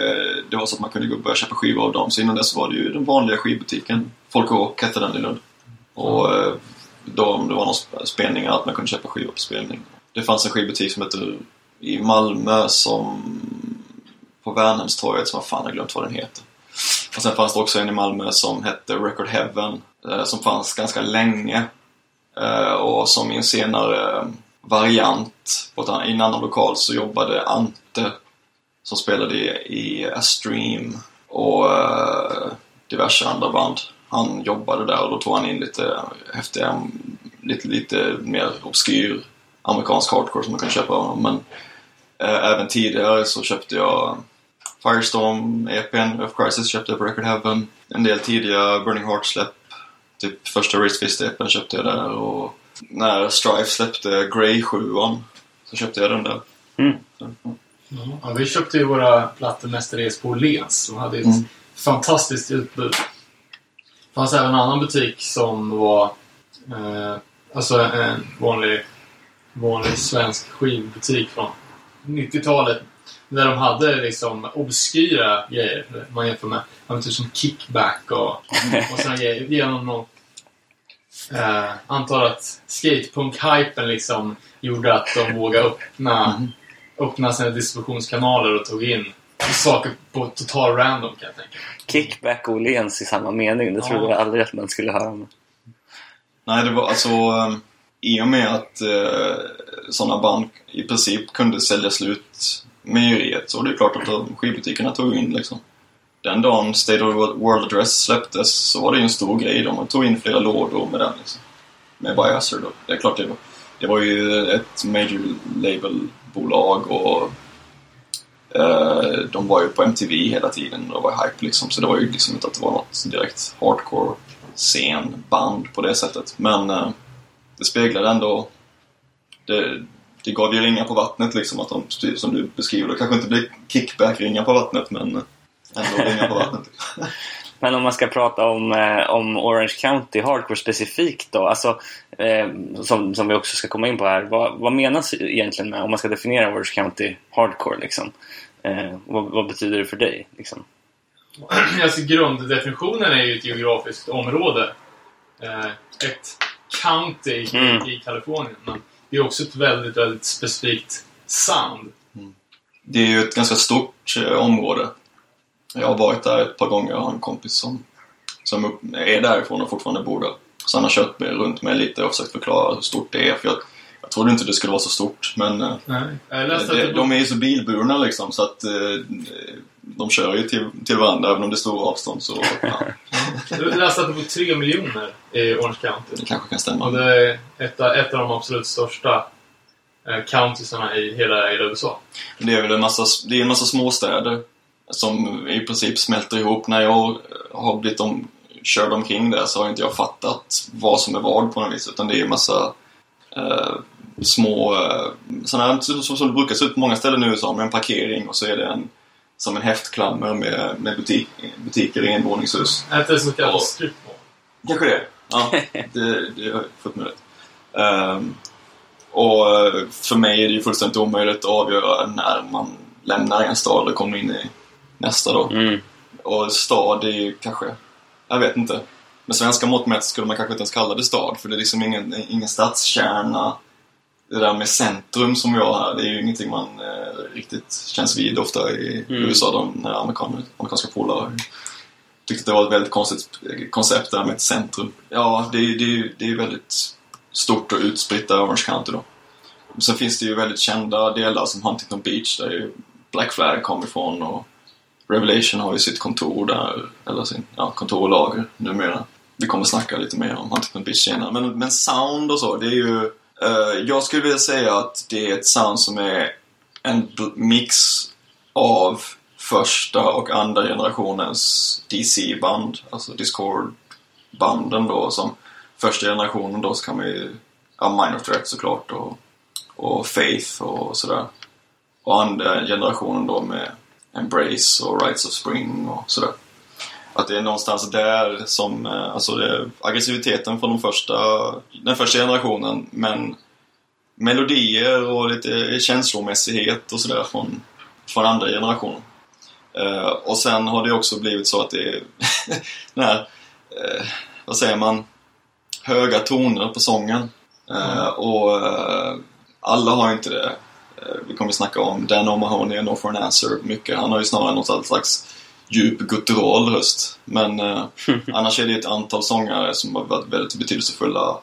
det var så att man kunde gå och börja köpa skivor av dem. Så innan dess var det ju den vanliga skivbutiken. Folk och Rock hette den i Lund. Och eh, då om det var någon spelning att man kunde köpa skivor på spelning. Det fanns en skivbutik som hette i Malmö som på Värnhemstorget som jag fan har glömt vad den heter. Och sen fanns det också en i Malmö som hette Record Heaven eh, som fanns ganska länge. Eh, och som i en senare eh, variant på ett, i en annan lokal så jobbade Ante som spelade i, i Stream och diverse andra band. Han jobbade där och då tog han in lite häftiga, lite, lite mer obskyr amerikansk hardcore som man kan köpa av honom. Men eh, även tidigare så köpte jag Firestorm, EPn, Earth Crisis köpte jag på Record Heaven. En del tidiga Burning Heart-släpp. Typ första Race Fist EPn köpte jag där och när Strife släppte Grey 7 så köpte jag den där. Mm. Ja, vi köpte ju våra plattor mestadels på Åhléns som hade ett Mm. fantastiskt utbud. Fanns även en annan butik som var eh, alltså en vanlig, vanlig svensk skivbutik från 90-talet. Där de hade liksom obskyra grejer. Man jämför med man typ som kickback och, och sådana grejer. Genom någon Eh, antar att skatepunk-hypen liksom gjorde att de vågade öppna, öppna sina distributionskanaler och tog in saker på total random kan jag tänka. Kickback och Åhléns i samma mening. Det Ja. trodde jag aldrig att man skulle höra. om. Nej, det var alltså eh, i och med att eh, sådana band i princip kunde sälja slut mejeriet så det är klart att skivbutikerna tog in liksom. Den dagen State of the World Address släpptes så var det ju en stor grej. De tog in flera lådor med den liksom. Med Biohazard då. Det är klart det var. det var ju ett major label-bolag och de var ju på MTV hela tiden och var hype liksom. Så det var ju liksom inte att det var något direkt hardcore scenband på det sättet. Men eh, det speglade ändå det, det gav ju ringar på vattnet liksom att de, som du beskriver, det kanske inte blir kickback-ringar på vattnet men ändå ringar på vattnet. Men om man ska prata om, eh, om Orange County Hardcore specifikt då, alltså, eh, som, som vi också ska komma in på här. Vad, vad menas egentligen med, om man ska definiera Orange County Hardcore liksom? Eh, vad, vad betyder det för dig? Liksom? Alltså grunddefinitionen är ju ett geografiskt område. Eh, ett county i, Mm. i Kalifornien. Men det är också ett väldigt, väldigt specifikt sound. Det är ju ett ganska stort eh, område. Jag har varit där ett par gånger och har en kompis som, som är därifrån och fortfarande bor där. Så han har kört med, runt mig lite och försökt förklara hur stort det är. För jag, jag trodde inte det skulle vara så stort men eh. Jag det de är ju så bilburna liksom så att eh, de kör ju till, till varandra även om det är stora avstånd så ja, Jag läste att det bor tre miljoner i Orange County. det kanske kan Och stämma. det är ett, av- ett av de absolut största eh, countiesarna i hela, hela USA. Det är väl en massa, det är en massa småstäder som i princip smälter ihop. När jag har blivit om, körd omkring där så har inte jag fattat vad som är vad på något vis. Utan det är en massa eh, små, eh, sådana här, som, som det brukar se ut på många ställen i USA med en parkering och så är det en som en häftklammer med, med butik, butiker i envåningshus. Är så kallat Ja. strip mall. Kanske det. Ja, det, det har jag fått med. Ehm, och eh, för mig är det ju fullständigt omöjligt att avgöra när man lämnar en stad och kommer in i nästa då. Mm. Och stad är ju kanske, jag vet inte. Med svenska mått mätt skulle man kanske inte ens kalla det stad för det är liksom ingen, ingen stadskärna. Det där med centrum som vi har här, det är ju ingenting man eh, riktigt känns vid ofta i Mm. USA. De när amerikaner, amerikanska polare tyckte att det var ett väldigt konstigt koncept där med ett centrum. Ja, det är, det är, det är väldigt stort och utspritt där, Orange County då. Sen finns det ju väldigt kända delar som Huntington Beach där ju Black Flag kommer ifrån och Revelation har ju sitt kontor där, eller sin ja, kontor och lager numera. Vi kommer snacka lite mer om Huntington Beach senare. Men, men sound och så, det är ju... eh, jag skulle vilja säga att det är ett sound som är en mix av första och andra generationens DC-band, alltså Discord-banden då. Som första generationen då så kan man ju... Ja, Minor Threat såklart och, och Faith och sådär. Och andra generationen då med Embrace och Rights of Spring och sådär. Att det är någonstans där som, eh, alltså det aggressiviteten från de första, den första generationen men melodier och lite känslomässighet och sådär från, från andra generationen. Uh, och sen har det också blivit så att det är den här, uh, vad säger man, höga toner på sången. Eh, och alla har inte det. Eh, vi kommer att snacka om Dan O'Mahony och No for an Answer mycket. Han har ju snarare något slags djup guttural röst. Men eh, annars är det ett antal sångare som har varit väldigt betydelsefulla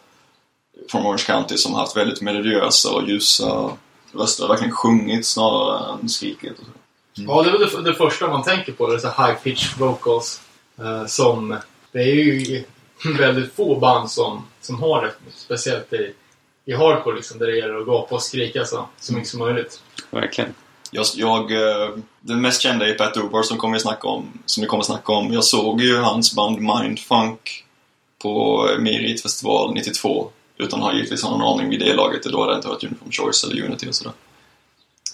från Orange County som har haft väldigt melodiösa och ljusa röster. Verkligen sjungit snarare än skrikit. Och så. Ja, det är väl det, det första man tänker på. Det är så high pitch vocals. Eh, som, det är ju väldigt få band som, som har det. Speciellt i, i hardcore liksom, där det gäller att gapa och skrika så, så mycket som möjligt. Verkligen. Jag, jag, eh, den mest kända är Pat Ubar som, kommer vi snacka om, som vi kommer att snacka om. Jag såg ju hans band Mindfunk på Meritfestival 92 utan att ha givetvis någon aning vid det laget. Då hade jag inte hört Uniform Choice eller Unity och sådär.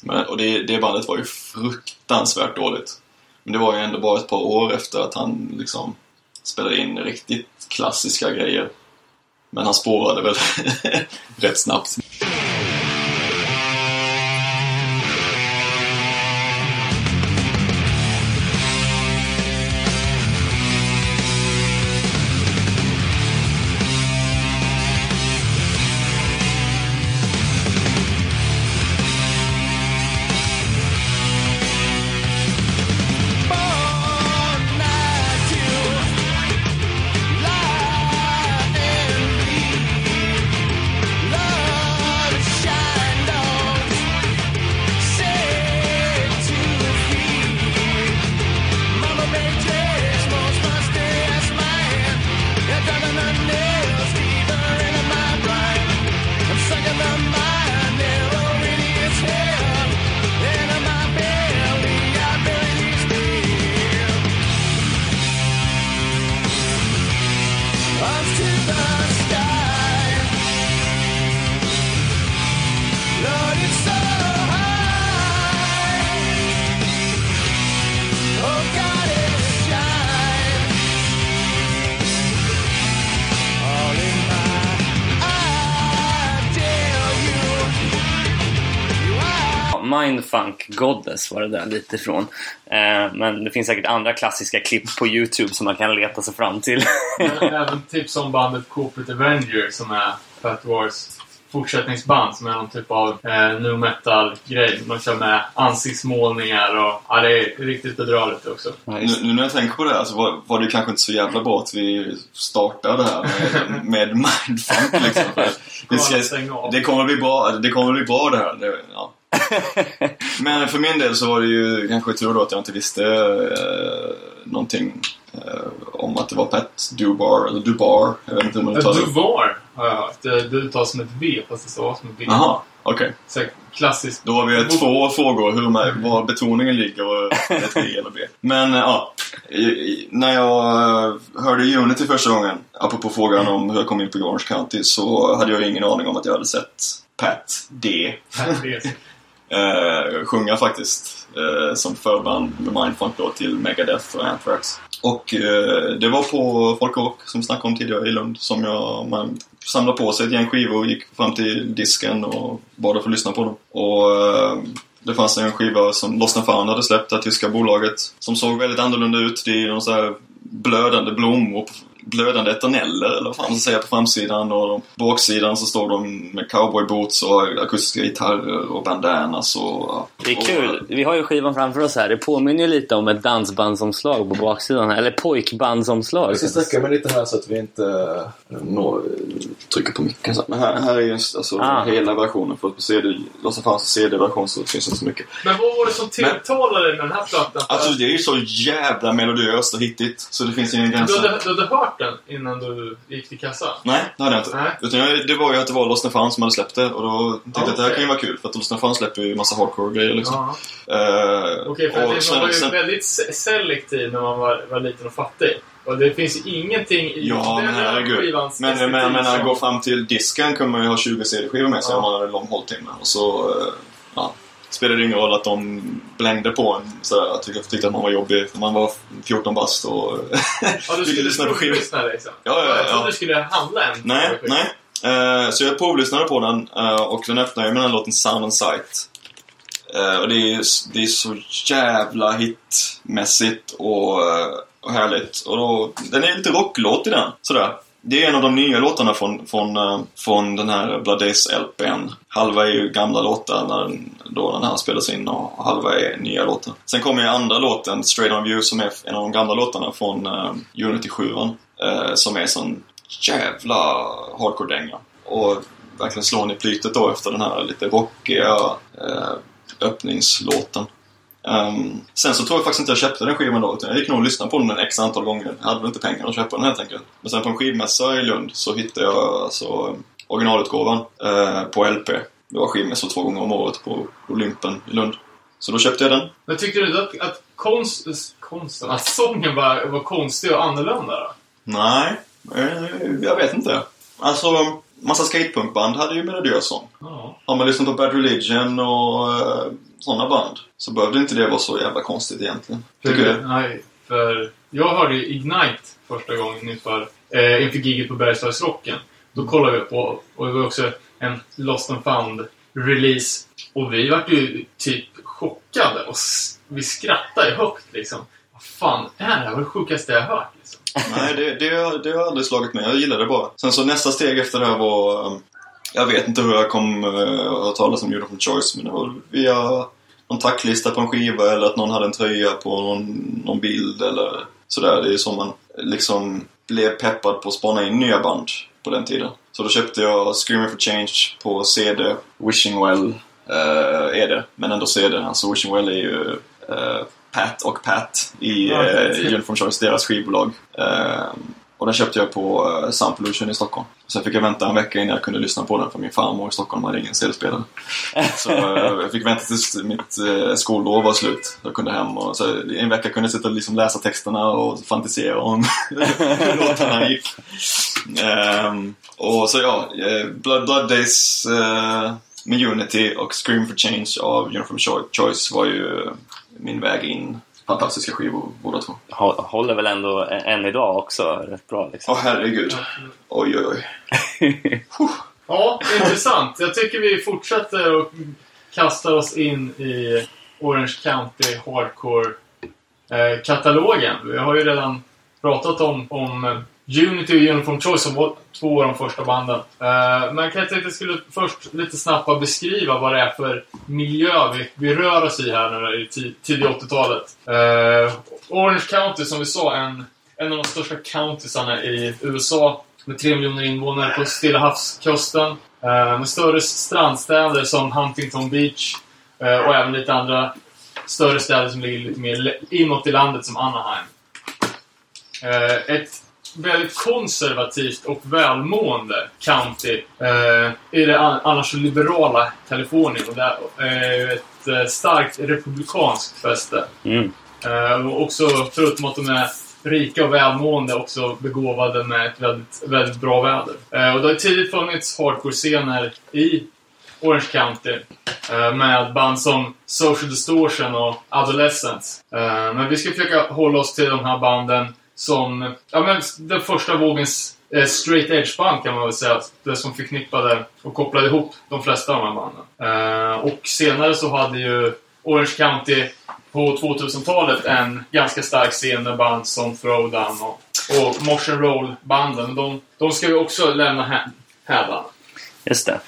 Men, och det, det bandet var ju fruktansvärt dåligt. Men det var ju ändå bara ett par år efter att han liksom spelade in riktigt klassiska grejer. Men han spårade väl rätt snabbt. Goddess var det där lite ifrån. Eh, men det finns säkert andra klassiska klipp på Youtube som man kan leta sig fram till. Men även typ som bandet Corporate Avenger som är Fat Wars fortsättningsband som är någon typ av eh, nu metal-grej. Man kör med ansiktsmålningar och ja, det är riktigt bedrövligt också. Nu, nu när jag tänker på det här så var, var det kanske inte så jävla bra att vi startade det här med, med mindfunk liksom. Det, ska, det kommer bli bra det kommer bli bra det här. Det, ja. Men för min del så var det ju kanske tur då att jag inte visste eh, någonting eh, om att det var Pat Dubar, eller Dubar. Jag vet inte hur man uttalar det. Duvar har jag hört. Det, det uttalas som ett V fast det stavas som ett V. Jaha, okej. Så klassiskt. Då har vi två frågor, hur man, var betoningen ligger och ett B eller B. Men eh, ja, i, när jag eh, hörde Unity första gången, apropå frågan om hur jag kom in på Orange County, så hade jag ingen aning om att jag hade sett Pat D eh, sjunga faktiskt. Eh, som förband med Mindfunk då till Megadeth och Anthrax. Och eh, det var på Folk Rock som snackade om tidigare i Lund som jag, man samlade på sig ett gäng skivor och gick fram till disken och bad att få lyssna på dem. Och eh, det fanns en skiva som Lost and Found hade släppt, det här tyska bolaget. Som såg väldigt annorlunda ut. Det är någon så här blödande blommor, blödande eterneller eller vad fan ska säga på framsidan. Och på baksidan så står de med cowboyboots och akustiska gitarrer och bandanas och... Det är och- kul. Vi har ju skivan framför oss här. Det påminner ju lite om ett dansbandsomslag på baksidan. Eller pojkbandsomslag. Jag ska sträcka mig lite här så att vi inte eh, når, trycker på micken. Men här, här är ju alltså Ah. hela versionen. För att på CD, Lost fanns CD-version så finns det inte så mycket. Men vad var det som tilltalade dig med den här plattan? Alltså att det är ju så jävla melodiöst och hittigt så det finns ingen gräns. du, hade, du hade hört den innan du gick till kassan? Nej, det hade jag inte. Nej. Utan jag, det var ju att det var Lost Fan som hade släppt det och då tänkte jag att det här kan ju vara kul för att Lost Fan släpper ju massa hardcore-grejer liksom. Eh, Okej, för och att man var ju sen- väldigt se- selektiv när man var, var liten och fattig. Och det finns ju ingenting i Ja, den här skivans Men, men, men, som- gå fram till disken kunde man ju ha 20 CD-skivor med sig Ja. om man hade en lång hålltimme. Och så eh, ja, spelade det ingen roll att de blängde på en sådär. Jag tyckte, att man var jobbig. Man var 14 bast och Ja, du ville lyssna på skivor. liksom. Ja, ja, Jag trodde ja. du skulle handla en. Nej, nej. Eh, så jag provlyssnade på den eh, och den öppnar ju med den låten Sound and Sight. Eh, och det är, det är så jävla hitmässigt och, och härligt. Och då, den är lite rocklåt i den. Sådär. Det är en av de nya låtarna från, från, eh, från den här Blood Days LPn. Halva är ju gamla låtar när den, då den här spelas in och halva är nya låtar. Sen kommer ju andra låten, Straight On View, som är en av de gamla låtarna från uh, Unity 7 uh, eh, Som är sån jävla hardcore-dänga. Och verkligen slår en i plytet då efter den här lite rockiga uh, öppningslåten. Ehm, sen så tror jag faktiskt inte jag köpte den skivan då, utan jag gick nog och lyssnade på den en x antal gånger. Jag hade väl inte pengar att köpa den helt enkelt. Men sen på en skivmässa i Lund så hittade jag alltså originalutgåvan eh, på LP. Det var skivmässor två gånger om året på Olympen i Lund. Så då köpte jag den. Men tyckte du att, att konst, konsten, att sången var, var konstig och annorlunda då? Nej, eh, jag vet inte. Alltså, massa skatepunkband hade ju melodiös sång. Ja. Har man lyssnat på Bad Religion och eh, sådana band så behövde inte det vara så jävla konstigt egentligen. Tycker För, du? nej, för jag hörde Ignite första gången inför, eh, inför giget på Bergslagsrocken. Då kollade vi på, och det var också en Lost and found release. Och vi vart ju typ chockade och vi skrattade högt liksom. Vad fan är det här? Det var det sjukaste jag hört liksom. Nej, det, det, det har aldrig slagit mig. Jag gillar det bara. Sen så nästa steg efter det här var... eh, Jag vet inte hur jag kom uh, att höra talas om Uniform Choice, men det var via någon tacklista på en skiva eller att någon hade en tröja på någon, någon bild eller sådär. Det är ju så man liksom blev peppad på att spana in nya band på den tiden. Så då köpte jag Screaming for Change på CD. Wishing Well eh, är det, men ändå CD. Alltså Wishing Well är ju eh, Pat och Pat i uh. Uniform Choice, deras skivbolag. Eh, och den köpte jag på eh, uh, Soundpollution i Stockholm. Sen fick jag vänta en vecka innan jag kunde lyssna på den för min farmor i Stockholm hade ingen CD-spelare. Så uh, jag fick vänta tills mitt uh, skollov var slut. Jag kunde hem och så en vecka kunde jag sitta och liksom läsa texterna och fantisera om hur låtarna gick. Um, och så ja, Blood, Blood Days med Unity och Scream for Change av Uniform Choice var ju min väg in. Fantastiska skivor båda två. Hå- Håller väl ändå än idag också rätt bra Åh liksom. herregud. Oj oj oj. Ja, intressant. Jag tycker vi fortsätter och kastar oss in i Orange County Hardcore-katalogen. Vi har ju redan pratat om, om eh, Unity och Uniform Choice som var två av de första banden. Eh, men jag tänkte att jag skulle först lite snabbt bara beskriva vad det är för miljö vi, vi rör oss i här nu i tidigt tidiga 80-talet. Eh, Orange County, som vi sa, en, en av de största countiesarna i USA med tre miljoner invånare på Stilla havskusten. Eh, med större strandstäder som Huntington Beach eh, och även lite andra större städer som ligger lite mer inåt i landet som Anaheim. Ett väldigt konservativt och välmående county eh, i det an- annars liberala Kalifornien. Och det är eh, ett eh, starkt republikanskt fäste. Mm. Eh, och också, förutom att de är rika och välmående, också begåvade med ett väldigt, väldigt bra väder. Eh, och det har tidigt funnits hardcore-scener i Orange County. eh, Med band som Social Distortion och Adolescence. Men vi ska försöka hålla oss till de här banden som... Ja, men den första vågens eh, straight edge-band kan man väl säga. Det som förknippade och kopplade ihop de flesta av de här banden. Eh, Och senare så hade ju Orange County på 2000-talet en ganska stark scen med band som Throwdown och, och Motion Roll-banden. De, de ska vi också lämna här, hädan. Just det.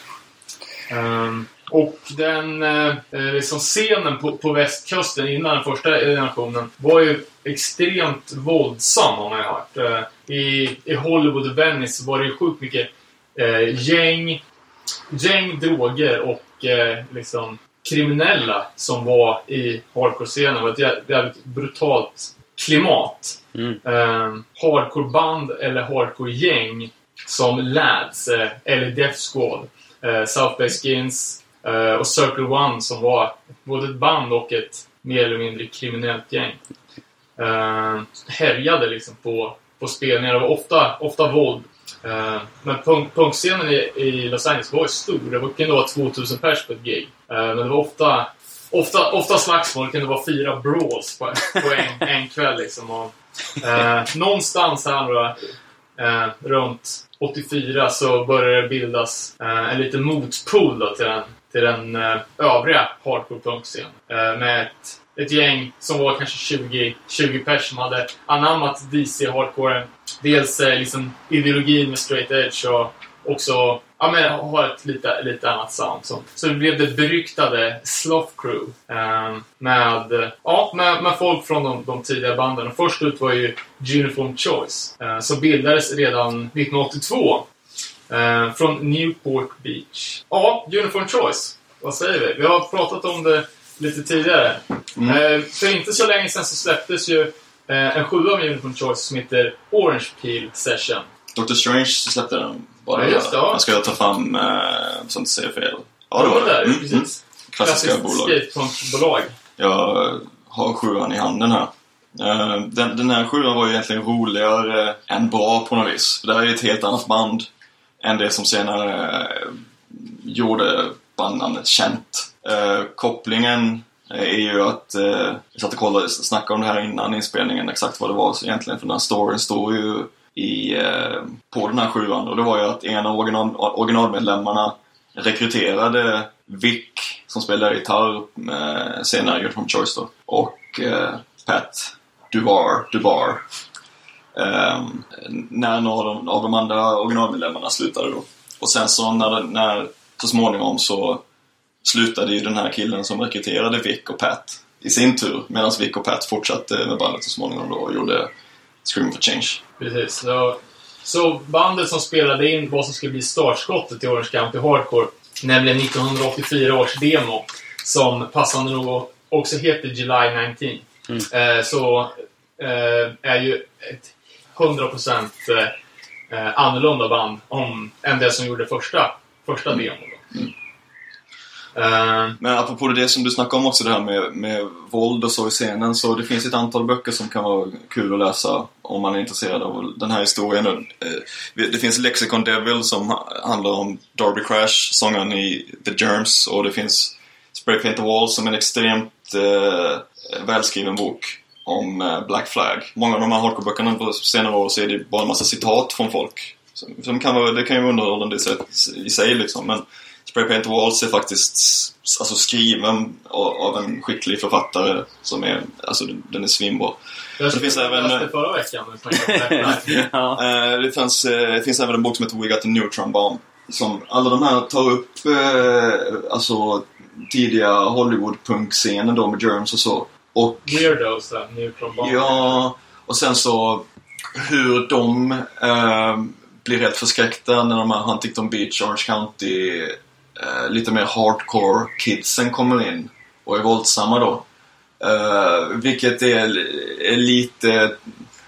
Ehm, och den eh, eh, liksom scenen på, på västkusten innan den första generationen var ju extremt våldsam har man ju hört. Eh, i, I Hollywood och Venice var det ju sjukt mycket eh, gäng, gäng, droger och eh, liksom kriminella som var i hardcore-scenen. Det var ett jä- jävligt brutalt klimat. Mm. Um, hardcore-band eller hardcore-gäng som Lads eh, eller Death Squad, eh, South Bay Skins Uh, och Circle One som var både ett band och ett mer eller mindre kriminellt gäng. Uh, härjade liksom på, på spelningar. Det var ofta, ofta våld. Uh, men punk, punkscenen i, i Los Angeles var ju stor. Det var- kunde vara 2000 pers på ett gig. Uh, men det var ofta, ofta, ofta slagsmål. Det kunde vara fyra brawls på, på en, en kväll. Liksom. Och, uh, någonstans här då, runt 84 så började det bildas en liten motpol då till den, till den eh, övriga hardcore punkscenen. Eh, med ett, ett gäng som var kanske 20, 20 pers som hade anammat DC-hardcoren. Dels eh, liksom ideologin med straight edge och också ja, men, har ett lite, lite annat sound. Så, så det blev det beryktade Sloth Crew. Eh, med, ja, med, med folk från de, de tidiga banden. Och först ut var ju Uniform Choice. Eh, som bildades redan 1982. Eh, från Newport Beach. Ja, Uniform Choice. Vad säger vi? Vi har pratat om det lite tidigare. Eh, för inte så länge sedan så släpptes ju eh, en sjua med Uniform Choice som heter Orange Peel Session. Dr. Strange släppte den bara. Ja, just det, ja. Jag ska ta fram, eh, så inte säger fel. Ja, det var det. Mm, precis. mm. Klassiska bolag. skatepunkbolag. Jag har sjuan i handen här. Eh, Den, den här sjuan var ju egentligen roligare än bra på något vis. Det här är ju ett helt annat band än det som senare eh, gjorde bandnamnet känt. Eh, kopplingen eh, är ju att, eh, jag satt och kollade, snackade om det här innan inspelningen, exakt vad det var egentligen, för den här storyn står ju i, eh, på den här sjuan. Och det var ju att en av original, originalmedlemmarna rekryterade Vic som spelar gitarr eh, senare från Choice då. Och eh, Pat Duvar, Duvar. Ehm, när några av de, av de andra originalmedlemmarna slutade då. Och sen så när, när så småningom så slutade ju den här killen som rekryterade Vic och Pat i sin tur medan Vic och Pat fortsatte med bandet så småningom då och gjorde Scream for Change. Precis. Så, så bandet som spelade in vad som skulle bli startskottet till Orange County Hardcore, nämligen 1984 års demo, som passande nog också heter July 19, eh, så eh, är ju ett 100% eh, eh, annorlunda band om, än det som gjorde första, första demon. Då. Eh, Men apropå det som du snackade om också det här med, med våld och så i scenen så det finns ett antal böcker som kan vara kul att läsa om man är intresserad av den här historien. Eh, Det finns Lexicon Devil som ha- handlar om Darby Crash, sångaren i The Germs och det finns Spray Paint the Walls som är en extremt eh, välskriven bok om eh, Black Flag. Många av de här hardcore-böckerna på senare år så är det bara en massa citat från folk. Som, kan vara, det kan ju vara underhållande i sig- i sig liksom men Spray Paint Walls är faktiskt alltså, skriven av, en skicklig författare som är, alltså den är svinbra. Jag det finns jag även- läste förra veckan. ja. Eh, det, fanns, eh, det finns även en bok som heter We Got the Neutron Bomb. Som alla de här tar upp eh, alltså tidiga Hollywood-punkscenen då med Germs och så. Och Weirdos, där, Neutron Bomb. Ja, och sen så hur de eh, blir helt förskräckta när de här Huntington Beach, Orange County, eh, lite mer hardcore kidsen kommer in och är våldsamma då. Eh, vilket är, är lite...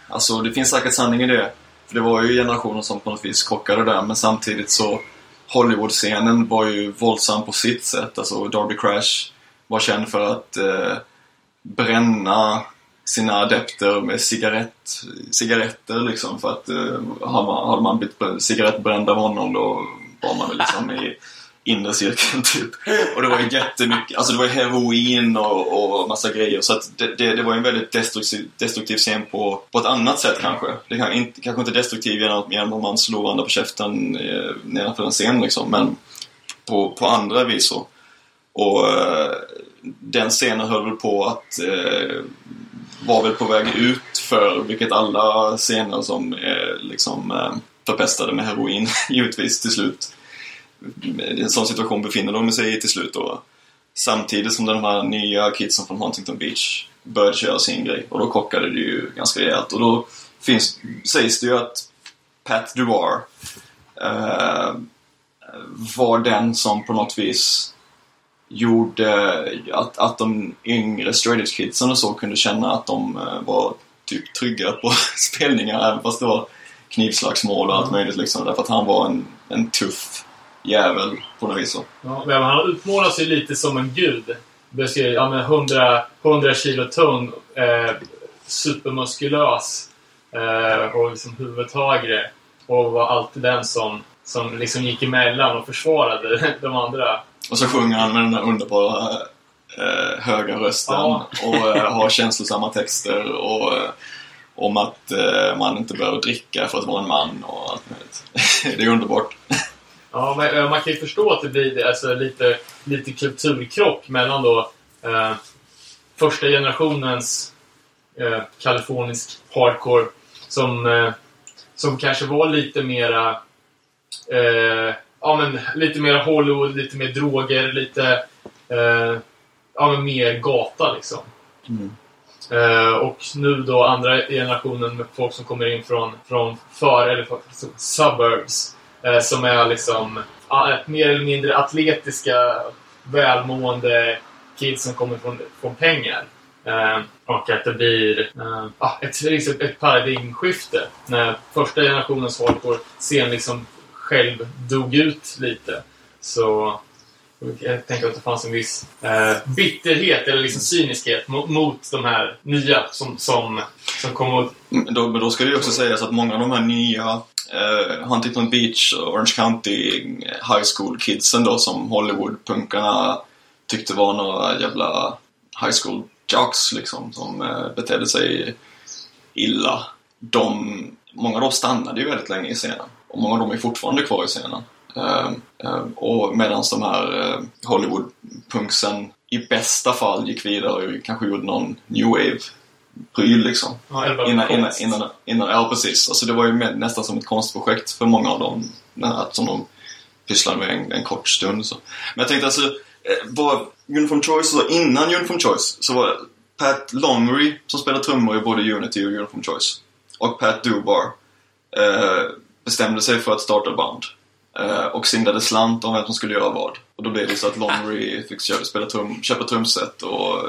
Alltså det finns säkert sanning i det. För det var ju generationen som på något vis krockade där men samtidigt så Hollywood-scenen var ju våldsam på sitt sätt. Alltså Darby Crash var känd för att eh, bränna sina adepter med cigarett, cigaretter liksom för att eh, hade, man, hade man blivit cigarettbränd av honom då var man väl liksom i inre cirkeln typ. Och det var ju jättemycket, alltså det var ju heroin och, och massa grejer så att det, det, det var ju en väldigt destruktiv, destruktiv scen på, på ett annat sätt kanske. Det kan, inte, kanske inte destruktiv genom, att- genom att man slår varandra på käften eh, nedanför en scen liksom men på, på andra vis så. Och eh, den scenen höll väl på att eh, var väl på väg ut för vilket alla scener som är liksom eh, förpestade med heroin givetvis till slut. I en sån situation befinner de sig i till slut då. Samtidigt som de här nya kidsen från Huntington Beach började köra sin grej och då kockade det ju ganska rejält och då finns, sägs det ju att Pat Duar eh, var den som på något vis gjorde att, att de yngre straight kidsen och så kunde känna att de eh, var typ trygga på spelningar även fast det var knivslagsmål och allt möjligt liksom. Därför att han var en, en tuff jävel på något vis. Så. Ja, men han utmålar sig lite som en gud. Beskriver, ja, men 100, 100 kilo tung, eh, supermuskulös eh, och liksom huvudtagare. Och var alltid den som, som liksom gick emellan och försvarade de andra. Och så sjunger han med den där underbara eh, höga rösten Ja. och eh, har känslosamma texter och eh, om att eh, man inte behöver dricka för att vara en man och allt möjligt. det är underbart. Ja, men eh, man kan ju förstå att det blir alltså, lite, lite kulturkrock mellan då eh, första generationens eh, kalifornisk hardcore som, eh, som kanske var lite mera eh, ja, men lite mer Hollywood, lite mer droger, lite eh, ja, men mer gata liksom. Eh, och nu då andra generationen med folk som kommer in från, från för eller för, suburbs. Eh, som är liksom mer eller mindre atletiska, välmående kids som kommer från, från pengar. Eh, och att det blir eh, ja, ett, liksom ett paradigmskifte. När första generationens hardcore scen liksom själv dog ut lite. Så jag tänker att det fanns en viss eh, bitterhet eller liksom cyniskhet mot, mot de här nya som, som, som kom och... Men då, men då ska det ju också sägas att många av de här nya eh, Huntington Beach och Orange County high school kidsen då som Hollywood-punkarna tyckte var några jävla high school jocks liksom som eh, betedde sig illa. De, många av dem stannade ju väldigt länge i scenen och många av dem är fortfarande kvar i scenen. Eh, eh, och medan de här eh, Hollywood-punksen i bästa fall gick vidare och kanske gjorde någon new wave pryl liksom. Ja, Innan, innan, innan, innan, ja precis. Alltså det var ju med, nästan som ett konstprojekt för många av dem. Att som de pysslade med en, en kort stund. Så. Men jag tänkte alltså, eh, var Uniform Choice, så innan Uniform Choice så var det Pat Longry som spelade trummor i både Unity och Uniform Choice. Och Pat Dubar eh, bestämde sig för att starta band. Eh, och singlade slant om vem som skulle göra vad. Och då blev det så att Longry fick spela trum, köpa trumset och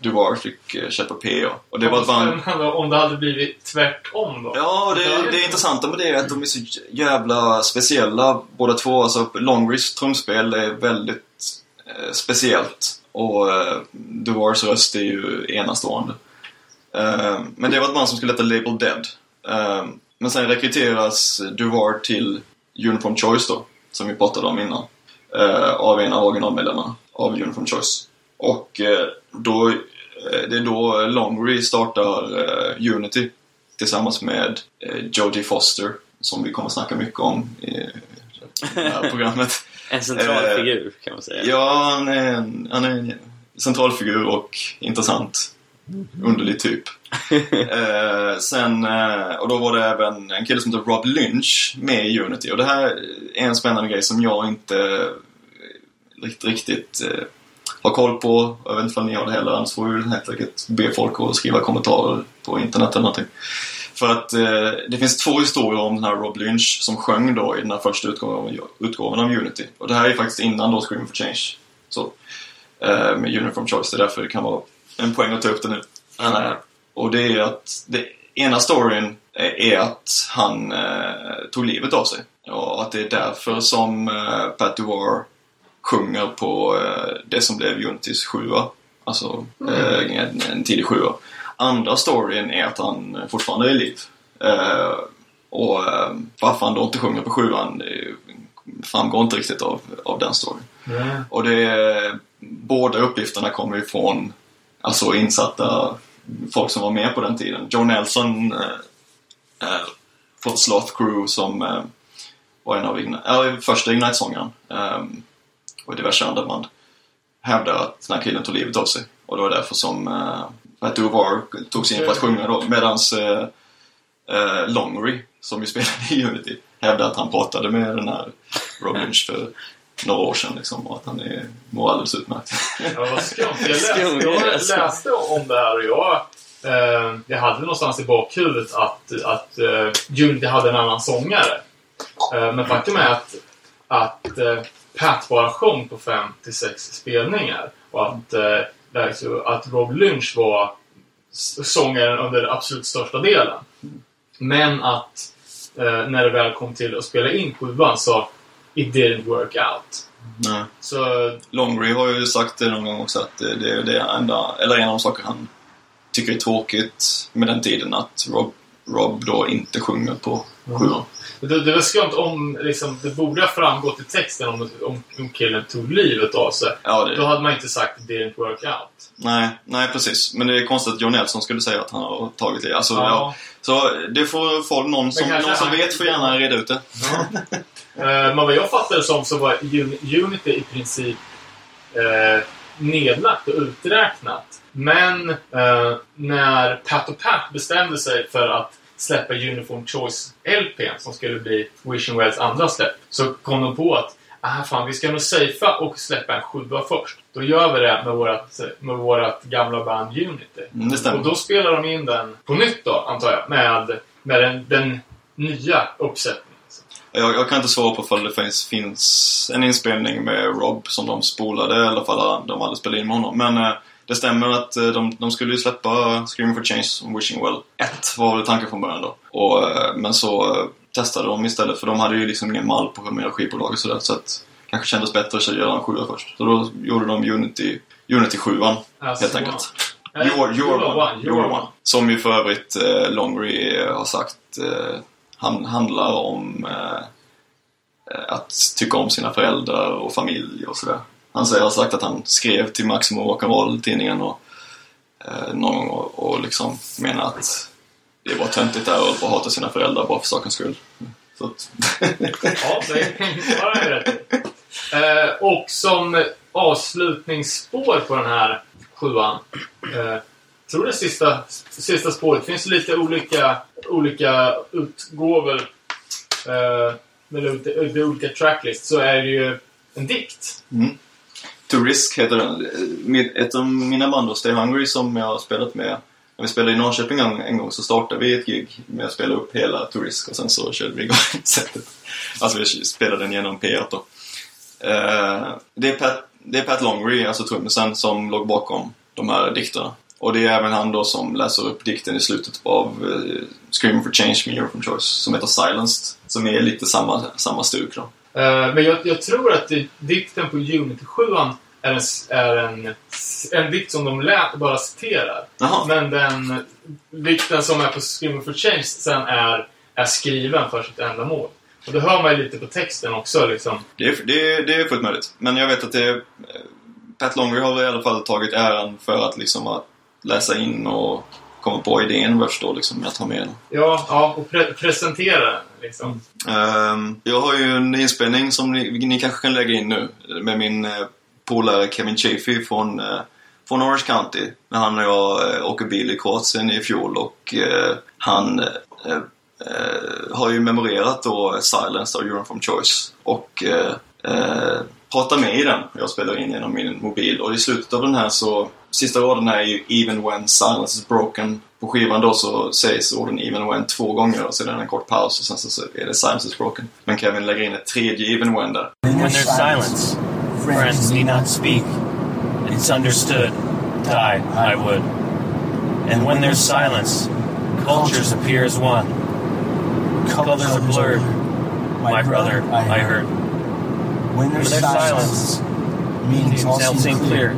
Duvar fick eh, köpa PA. Och det var ett band... Om det hade blivit tvärtom då. Ja, det, det intressanta med det är att de är så jävla speciella båda två. Alltså Longrys trumspel är väldigt eh, speciellt. Och eh, Duvars röst är ju enastående. Eh, men det var ett band som skulle heta Label Dead. Men sen rekryteras Duvar till Uniform Choice då, som vi pratade om innan. Eh, av en av originalmedlemmarna av Uniform Choice. Och eh, då, eh, det är då Longry startar eh, Unity tillsammans med eh, Jodie Foster som vi kommer att snacka mycket om i det här programmet. En central Eh, figur kan man säga. Ja, han är en, han är en centralfigur och intressant. Underlig typ. eh, sen, eh, och då var det även en kille som heter Rob Lynch med i Unity. Och det här är en spännande grej som jag inte eh, riktigt, riktigt eh, har koll på. Jag vet inte om ni har det heller, annars får vi helt enkelt be folk att skriva kommentarer på internet eller någonting. För att eh, det finns två historier om den här Rob Lynch som sjöng då i den här första utgåvan, utgåvan av Unity. Och det här är faktiskt innan då Scream for Change. Så, eh, med Uniform Choice. Det är därför det kan vara en poäng att ta upp det nu. Eh, och det är att det ena storyn är att han eh, tog livet av sig. Och att det är därför som eh, Pat Duvar sjunger på eh, det som blev Unitys sjua. Alltså eh, en, en tidig sjua. Andra storyn är att han fortfarande är i liv. Eh, och eh, varför han då inte sjunger på sjuan framgår inte riktigt av, av den storyn. Mm. Och det är, båda uppgifterna kommer ifrån alltså insatta folk som var med på den tiden. Joe Nelson eh, eh, från Sloth Crew som eh, var en av Ign- äh, första Ignite-sångaren eh, och diverse andra band hävdar att den här killen tog livet av sig. Och det var därför som eh, Pat Duvar tog sig in för att sjunga då. Medans eh, eh, Longry, som ju spelade i Unity, hävdar att han pratade med den här Rob Lynch för några år sedan liksom, och att han är, mår alldeles utmärkt. Ja, vad skumt. Jag läste, jag läste om det här och jag, eh, jag hade någonstans i bakhuvudet att, att eh, Unity hade en annan sångare. Eh, men faktum är att, att eh, Pat bara sjöng på fem till sex spelningar. Och att, eh, att Rob Lynch var sångaren under absolut största delen. Men att eh, när det väl kom till att spela in sjuan så it didn't work out. Nej. Så Longry har ju sagt det någon gång också att det det är det enda, eller en av de saker han tycker är tråkigt med den tiden att Rob, Rob då inte sjunger på sjuan. Det, det var skumt om liksom, det borde ha framgått i texten om, om, om killen tog livet av sig. Ja, Då det, hade man inte sagt it didn't work out. nej, nej, precis. Men det är konstigt att John Nelson skulle säga att han har tagit det. Alltså, ja. Ja. Så det får folk, någon som, någon som han- vet får gärna reda ut det. Eh, men vad jag fattade som så var Uni- Unity i princip eh, nedlagt och uträknat. Men eh, när Pat och Pat bestämde sig för att släppa Uniform Choice LP som skulle bli Wishing Wells andra släpp så kom de på att ah, fan, vi ska nog safea och släppa en sjua först. Då gör vi det med vårat, med vårat gamla band Unity. Mm, det. Och då spelar de in den på nytt då, antar jag, med, med den, den nya uppsättningen. Jag, jag kan inte svara på ifall det finns, finns en inspelning med Rob som de spolade, i alla fall de aldrig spelade in med honom. Men eh, det stämmer att eh, de, de skulle ju släppa Screaming for Change och Wishing Well 1 var väl tanken från början då. Och, eh, men så eh, testade de istället för de hade ju liksom ingen mall på hur man gör skivbolag och sådär. Så att kanske kändes bättre att göra en sjua först. Så då gjorde de Unity, Unity 7 Alltså, helt enkelt. Nej, Your, your, one, your one. Som ju för övrigt eh, Longry har sagt eh, han, handlar om eh, att tycka om sina föräldrar och familj och sådär. Han säger, har sagt att han skrev till Maximo Rock'n'Roll-tidningen och eh, någon gång och, och liksom menar att det var töntigt där och, att hata sina föräldrar bara för sakens skull. Så att, Ja, det har jag rätt i. eh, Och som avslutningsspår på den här sjuan. Eh, tror det sista, sista spåret. Det finns lite olika, olika utgåvor eh, med lite, lite olika tracklist. Så är det ju en dikt. Mm. To Risk heter den. Ett av mina band, då, Stay Hungry, som jag har spelat med. När vi spelade i Norrköping en, en gång så startade vi ett gig med att spela upp hela To Risk och sen så körde vi igång sättet. Alltså vi spelade den genom P1 då. Eh, det, är Pat, det är Pat Longry, alltså trummisen, som låg bakom de här dikterna. Och det är även han då som läser upp dikten i slutet av uh, Screaming for Change med You're from Choice, som heter Silenced. Som är lite samma, samma stuk då. Eh, men jag, jag tror att det, dikten på Unity 7 är en, är en, en dikt som de lät bara citerar. Jaha. Men den dikten som är på Screaming for Change sen är, är skriven för sitt ändamål. Och det hör man ju lite på texten också liksom. Det är, det, det är fullt möjligt. Men jag vet att det Pat Longry har i alla fall tagit äran för att liksom att läsa in och kommit på idén vad jag förstår liksom, med att ha med den. Ja, ja och pre presentera liksom. Ehm, jag har ju en inspelning som ni, ni kanske kan lägga in nu med min uh, polare Kevin Chafee från, uh, från Orange County. När han och jag uh, åker bil i Kroatien i fjol och uh, han har ju memorerat då Silence av Uniform Choice och Prata med i den. Jag spelar in genom min mobil och i slutet av den här så Sista raden här är ju Even when silence is broken. På skivan då så sägs orden Even when två gånger och sedan en kort paus och sen så är det Silence is broken. Men Kevin lägger in ett tredje Even when där. When there's silence, friends need not speak. It's understood. Die, I would. And when there's silence, cultures appear as one. Colors are blurred. My brother, I heard. When there's, When there's silence, meanings all all seem clear.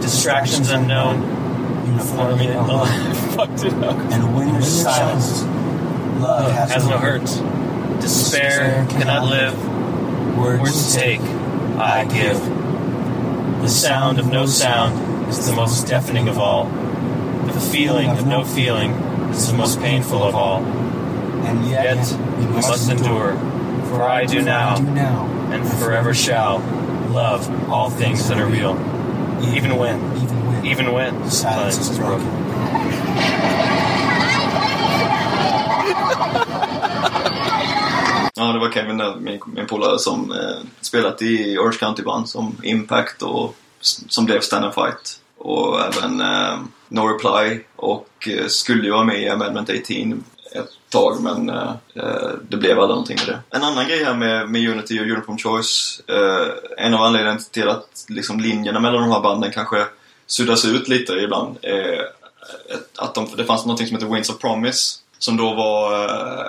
Distractions unknown. uniformly Oh, aligned. fucked it up. And when there's silence, love has, Has no hurt. Despair cannot live. Words to take, I give. The sound of no sound is the most deafening of all. The feeling of no feeling is the most painful of all. And yet, we must endure, for I do now, do now, and forever shall, love all things that are real, even when, even when, even when silence is broken. Ja, det var Kevin där, min, min polare som eh, spelat i Orange County-band som Impact och som blev Stand and Fight. Och även eh, No Reply och eh, skulle ju vara med i Amendment 18 ett tag men eh, det blev aldrig någonting med det. En annan grej här med, med Unity och Uniform Choice. Eh, en av anledningarna till att liksom, linjerna mellan de här banden kanske suddas ut lite ibland. Eh, att de, det fanns något som heter Winds of Promise som då var eh,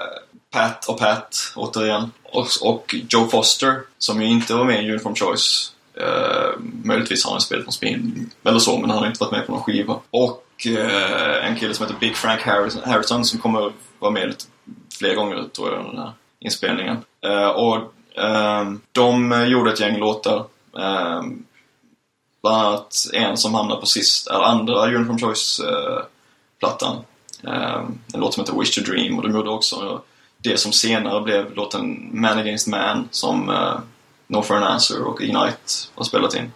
Pat och Pat återigen och, och Joe Foster som ju inte var med i Uniform Choice. Eh, möjligtvis har han spelat någon spin eller så men han har inte varit med på någon skiva. Och eh, en kille som heter Big Frank Harrison, Harrison som kommer vara med lite fler gånger tror jag under den här inspelningen. Eh, och eh, de gjorde ett gäng låtar. Eh, Bland annat en som hamnar på sist, eller andra Uniform Choice-plattan. Eh, eh, en låt som heter Wish to Dream och de gjorde också det som senare blev låten Man Against Man som eh, No for an Answer och Ignite har spelat in.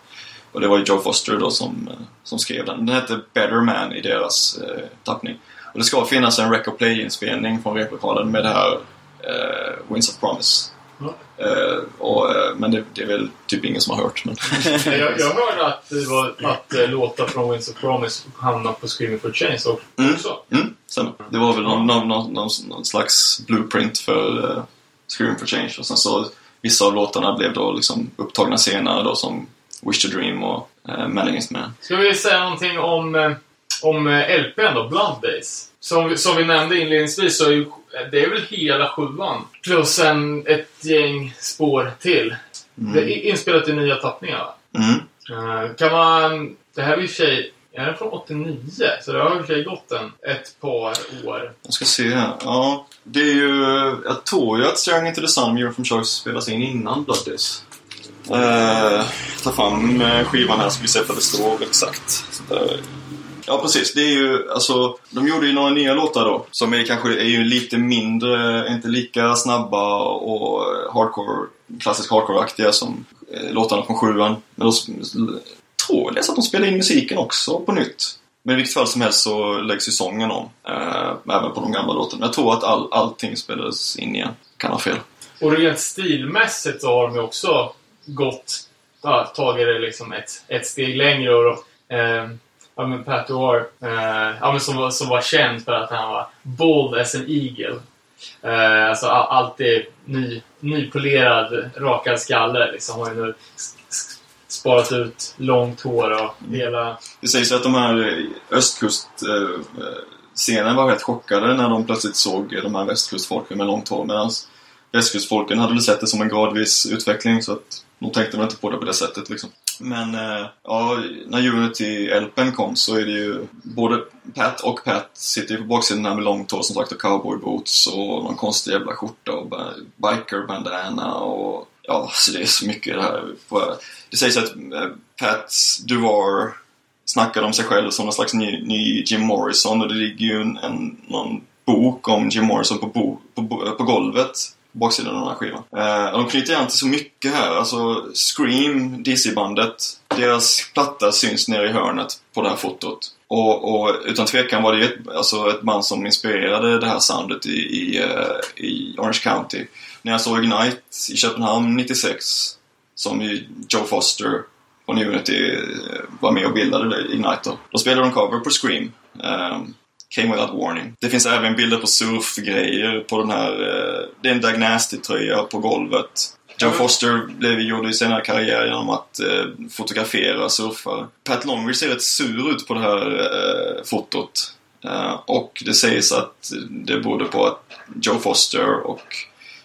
Och det var ju Joe Foster då som, som skrev den. Den hette Better Man i deras eh, tappning. Och det ska finnas en Record Play-inspelning från replokalen med det här uh, Winds of Promise. Ja. Eh, och, eh, men det, det är väl typ ingen som har hört. Men... jag, jag hörde att, det var, att eh, låtar från Winds of Promise hamnade på Screaming for Change också. Mm. Mm, stämmer. Det var väl någon, någon, någon, någon, slags blueprint för uh, Scream for Change. Och sen så vissa av låtarna blev då liksom upptagna senare då som Wish to Dream och uh, Man Against Man. Ska vi säga någonting om, eh, om eh, LPn då, Blood Days? Som, som vi nämnde inledningsvis så är ju, det är väl hela sjuan. Plus en, ett gäng spår till. Det är inspelat i nya tappningar? Mm. Eh, kan man... Det här är i och för sig... Är den från 89? Så det har i och för sig gått en, ett par år. Jag ska se här. Ja, det är ju... Jag tror ju att Staring into the Sun med from Choice spelas in innan Blood Days. Uh, ta fram skivan här så vi ser vad det står exakt. Eh, Ja, precis. Det är ju, alltså, de gjorde ju några nya låtar då. Som är kanske är ju lite mindre, inte lika snabba och hardcore, klassisk hardcore-aktiga som eh, låtarna från sjuan. Men då tror jag att de spelar in musiken också på nytt. Men i vilket fall som helst så läggs ju sången om. Eh, även på de gamla låtarna. Jag tror att all, allting spelades in igen. Kan ha fel. Och rent stilmässigt så har de ju också gått... Ja, tagit det liksom ett, ett steg längre och... Eh, ja men Pat O'Hare, eh, ja, men som, var- som var känd för att han var bold as an eagle. Eh, alltså alltid ny, nypolerad, rakad skalle. Liksom har ju nu sparat ut långt hår och hela... Det sägs att de här östkust-scenen var rätt chockade när de plötsligt såg de här västkustfolken med långt hår. Medan västkustfolken hade väl sett det som en gradvis utveckling så att de tänkte väl inte på det på det sättet liksom. Men eh, ja, när Unity-LPn kom så är det ju både Pat och Pat sitter ju på baksidan här med långt hår som sagt och cowboyboots och någon konstig jävla skjorta och biker-bandana och ja, så det är så mycket det här. Det sägs att eh, Pat Duvar snackade om sig själv som någon slags ny, ny Jim Morrison och det ligger ju en, en, någon bok om Jim Morrison på, bo, på, på golvet baksidan av den här skivan. Eh, de knyter an till så mycket här. Alltså Scream, DC-bandet, deras platta syns nere i hörnet på det här fotot. Och, och utan tvekan var det ett, alltså ett band som inspirerade det här soundet i, i, eh, i Orange County. När jag såg Ignite i Köpenhamn 96, som ju Joe Foster från Unity eh, var med och bildade Ignite då. Då spelade de cover på Scream. ehm, Came Without Warning. Det finns även bilder på surfgrejer på den här... Eh, det är en Dag Nasty-tröja på golvet. Joe Foster blev, gjorde ju senare karriär genom att eh, fotografera surfare. Pat Longry ser rätt sur ut på det här eh, fotot. Eh, och det sägs att det berodde på att Joe Foster och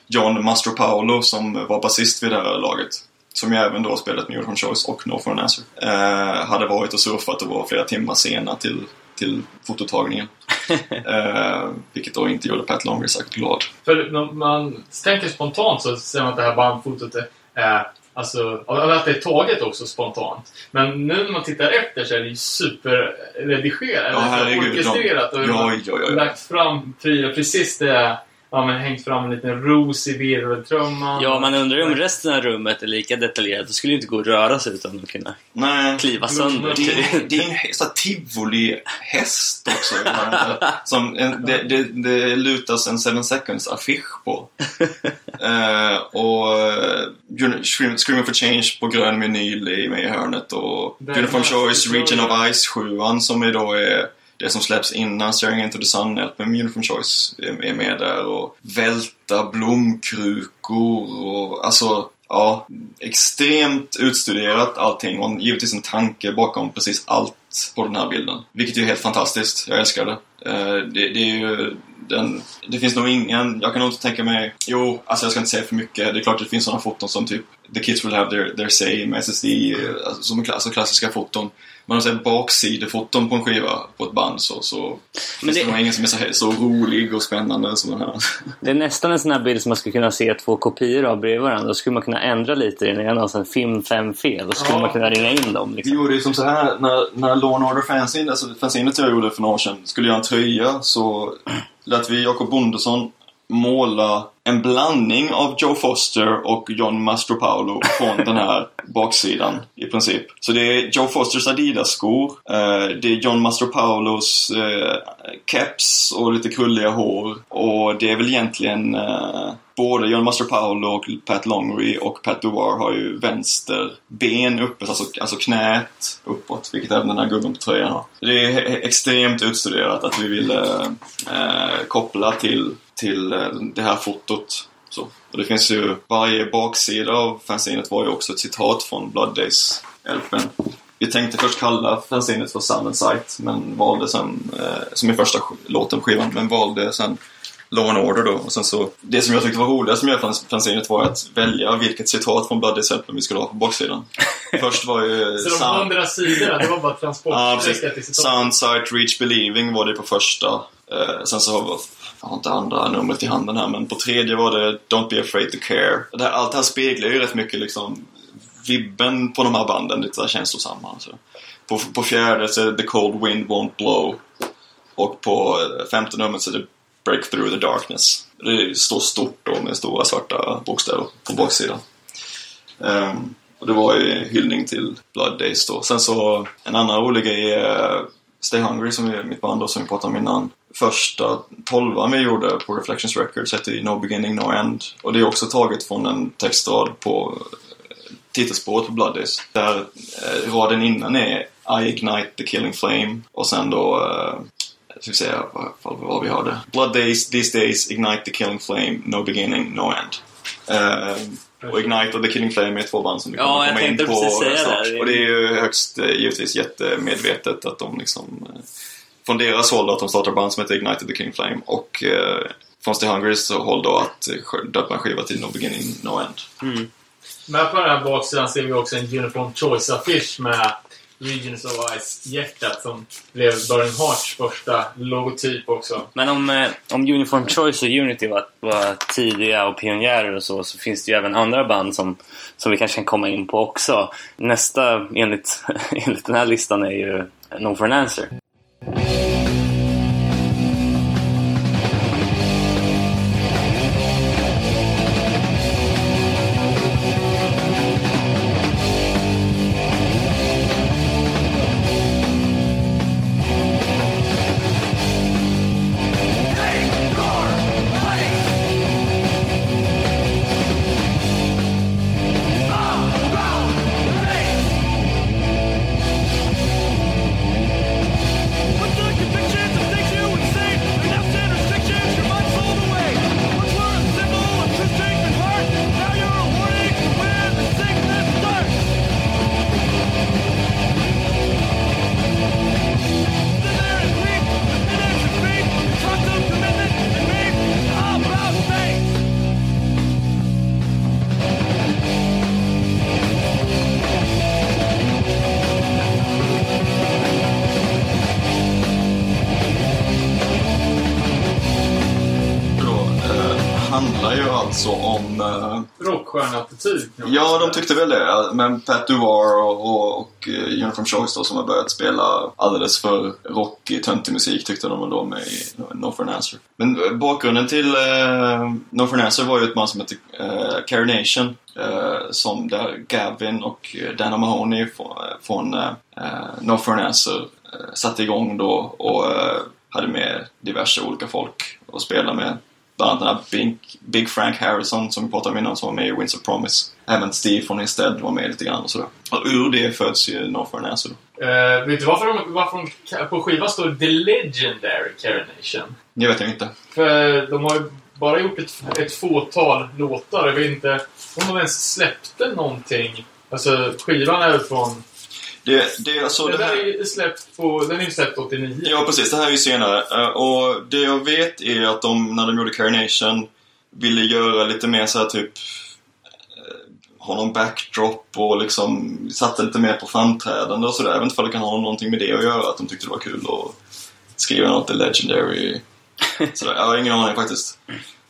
John Mastropaolo som var basist vid det här laget som ju även då spelat med Uniform Choice och No for an Answer eh, hade varit och surfat och var flera timmar sena till, till fototagningen. eh, vilket då inte gjorde Pat Longry särskilt glad. För när man tänker spontant så ser man att det här bandfotot är, är Alltså, att det är taget också spontant. Men nu när man tittar efter så är det ju superredigerat. Ja, eller herregud, orkestrerat. Och ja, ja, ja, ja. lagt fram precis det Ja, men hängt fram en liten ros i virveltrumman. Ja, man undrar ju om resten av rummet är lika detaljerat. Det skulle ju inte gå att röra sig utan att kunna Nej. kliva sönder. Det är, det är en sån tivoli-häst också. Som en, det, det, det lutas en Seven Seconds-affisch på. Eh, och Scream, Screaming for Change på grön vinyl är med i hörnet. Och Det Uniform Choice, Region of Ice 7 som är då är det som släpps innan Staring Into the Sun med Uniform Choice är med där. Och välta blomkrukor och alltså Ja, extremt utstuderat allting och givetvis en tanke bakom precis allt på den här bilden. Vilket är helt fantastiskt. Jag älskar det. Eh, det, det är ju den, det finns nog ingen, jag kan nog inte tänka mig, jo, alltså jag ska inte säga för mycket. Det är klart det finns sådana foton som typ The Kids Will Have Their, their Say med SSD, alltså, som klass, alltså klassiska foton. Men man säger baksidefoton på en skiva på ett band så, så finns det, det- nog ingen som är så, så rolig och spännande som den här. Det är nästan en sån här bild som man skulle kunna se två kopior av bredvid varandra. Då skulle man kunna ändra lite i den ena och sen film fem fel. Då skulle Ja. man kunna ringa in dem. Vi Liksom. gjorde ju som så här när, när Law Order Fanzine, alltså fanzinet jag gjorde för några år sedan, skulle göra en tröja så lät vi Jakob Bondesson måla en blandning av Joe Foster och John Mastropaolo från den här baksidan i princip. Så det är Joe Fosters Adidas-skor, eh, det är John Mastropaolos eh, caps och lite krulliga hår och det är väl egentligen eh, både John Mastropaolo och Pat Longry och Pat Duar har ju vänster ben uppe, alltså, alltså knät uppåt, vilket även den här gubben på tröjan har. Det är extremt utstuderat att vi ville eh, eh, koppla till, till eh, det här fotot. Så. Och det finns ju, varje baksida av fanzinet var ju också ett citat från Blood Days LPn. Vi tänkte först kalla fanzinet för Sun and Sight, men valde sen, eh, som är första låten på skivan, men valde sen Law and Order då. Och sen så, det som jag tyckte var roligast med fanzinet var att välja vilket citat från Blood Days LPn vi skulle ha på baksidan. Först var ju Så de Sound- hundra sidorna, det var bara Ja, transportsträcka till precis. citat. Sound, Sight, Reach, Believing var det på första. Eh, sen så har vi, jag har inte andra numret i handen här, men på tredje var det Don't Be Afraid To Care. Det här, allt det här speglar ju rätt mycket liksom vibben på de här banden, lite så här känslosamma. Alltså. På, på fjärde så är det The Cold Wind Won't Blow. Och på eh, femte numret så är det Break Through The Darkness. Det står stort då med stora svarta bokstäver på baksidan. Um, och det var ju hyllning till Blood Days då. Sen så, en annan rolig grej är eh, Stay Hungry som är mitt band då, som vi pratade om innan. Första tolvan vi gjorde på Reflections Records hette ju No Beginning No End. Och det är också taget från en textrad på eh, titelspåret på Blood Days. Där eh, raden innan är I Ignite the Killing Flame och sen då eh, jag ska säga vad, vad, vi hörde. Blood Days, These Days, Ignite the Killing Flame, No Beginning, No End. Eh, och Ignite och The Killing Flame är två band som vi Ja, kommer jag komma in på snart. det. Och det är ju högst eh, givetvis jättemedvetet att de liksom eh, från deras håll att de startar band som heter Ignite the Killing Flame och eh, från Stay Hungrys håll då att döpa en skiva till No Beginning, No End. Men på den här baksidan ser vi också en Uniform Choice-affisch med Regions of Ice-hjärtat som blev Burning Hearts första logotyp också. Men om, eh, om Uniform Choice och Unity var, var tidiga och pionjärer och så, så finns det ju även andra band som, som vi kanske kan komma in på också. Nästa, enligt, enligt den här listan, är ju No for an answer. Alltså om... Eh, man ja, de tyckte väl det. Men Pat Duvar och, och, och eh, Uniform Choice då, som har börjat spela alldeles för rockig, töntig musik tyckte de då med i No for an Answer. Men eh, bakgrunden till eh, No for an Answer var ju ett band som hette eh, Carrie Nation. Eh, som där Gavin och eh, Dana Mahoney från, eh, från eh, No for an Answer eh, satte igång då och eh, hade med diverse olika folk att spela med. Bland annat den här Big, Big Frank Harrison som vi pratade om innan som var med i Winds of Promise. Även Steve från Instead var med lite grann och sådär. Och ur det föds ju No for an Answer. Eh, vet du varför, de, varför de, på skivan står The Legendary Carination? Det vet jag inte. För de har ju bara gjort ett, ett fåtal låtar. Jag vet inte om de ens släppte någonting. Alltså skivan är från... Det, det, alltså, den det här... är ju släppt på... Den är släppt 89. Ja, precis. Det här är ju senare. Eh, Och det jag vet är att de, när de gjorde Carnation, ville göra lite mer så här typ eh, ha någon backdrop och liksom satsa lite mer på framträdande och sådär. Jag vet inte om det kan ha någonting med det att göra, att de tyckte det var kul att skriva något legendary. Sådär. Jag har ingen aning faktiskt.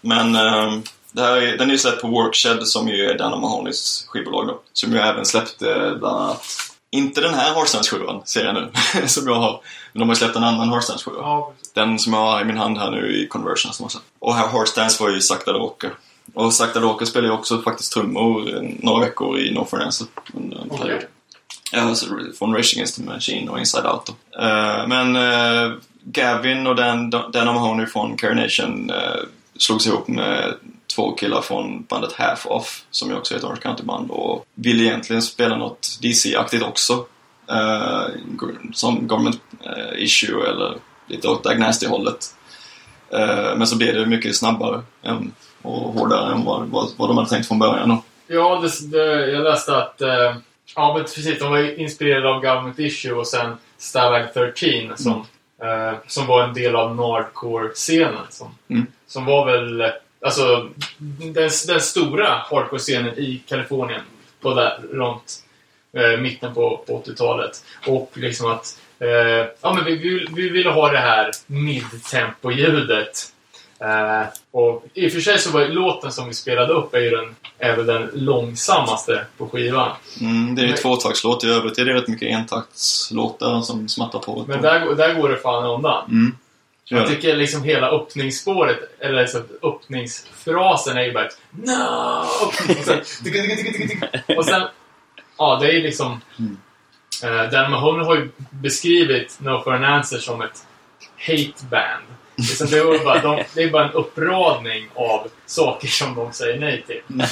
Men eh, det här är, den är ju släppt på Workshed som ju är Dana Mahonis skivbolag då. Som ju även släppte bland annat inte den här Hardstance-skivan, ser jag nu, som jag har. Men de har släppt en annan Hardstance-skiva. Ja, precis. Den som jag har i min hand här nu i Conversion som också. Och här Hardstance var ju Sakta Walker. Och Sakta Walker spelar ju också faktiskt trummor eh, några veckor i No For an Answer. Under en period. Ja, alltså från Rage Against the Machine och Inside Out då. Eh, men eh, Gavin och Dan, Dan Mahoney från Carnation uh, slogs ihop med två killar från bandet Half Off, som ju också är ett Orange County-band, och ville egentligen spela något DC-aktigt också. Eh, som Government eh, Issue eller lite åt Agnasty-hållet. Eh, men så blev det mycket snabbare än, och hårdare än vad, vad, vad de hade tänkt från början. Då. Ja, det, det, jag läste att... Ja, men precis. De var inspirerade av Government Issue och sen Stalag 13 som, eh, som var en del av Nardcore-scenen. Som, Mm. som var väl... Alltså, den, den stora hardcore-scenen i Kalifornien på där, runt eh, mitten på, på 80-talet. Och liksom att... Eh, ja, men vi, vi, vi ville ha det här mid-tempo-ljudet. Eh, och i och för sig så var låten som vi spelade upp är ju den, är väl den långsammaste på skivan. Mm, det är ju tvåtaktslåt. I övrigt är det rätt mycket entaktslåtar som smattar på. Men där, där går det fan undan. Mm. Jag tycker liksom hela öppningsspåret, eller liksom öppningsfrasen är ju bara No! Och sen, och sen ja, det är liksom... Uh, Dan Mahoney har ju beskrivit No for an Answer som ett hate band. Liksom det, är bara, de, det är bara en uppradning av saker som de säger nej till.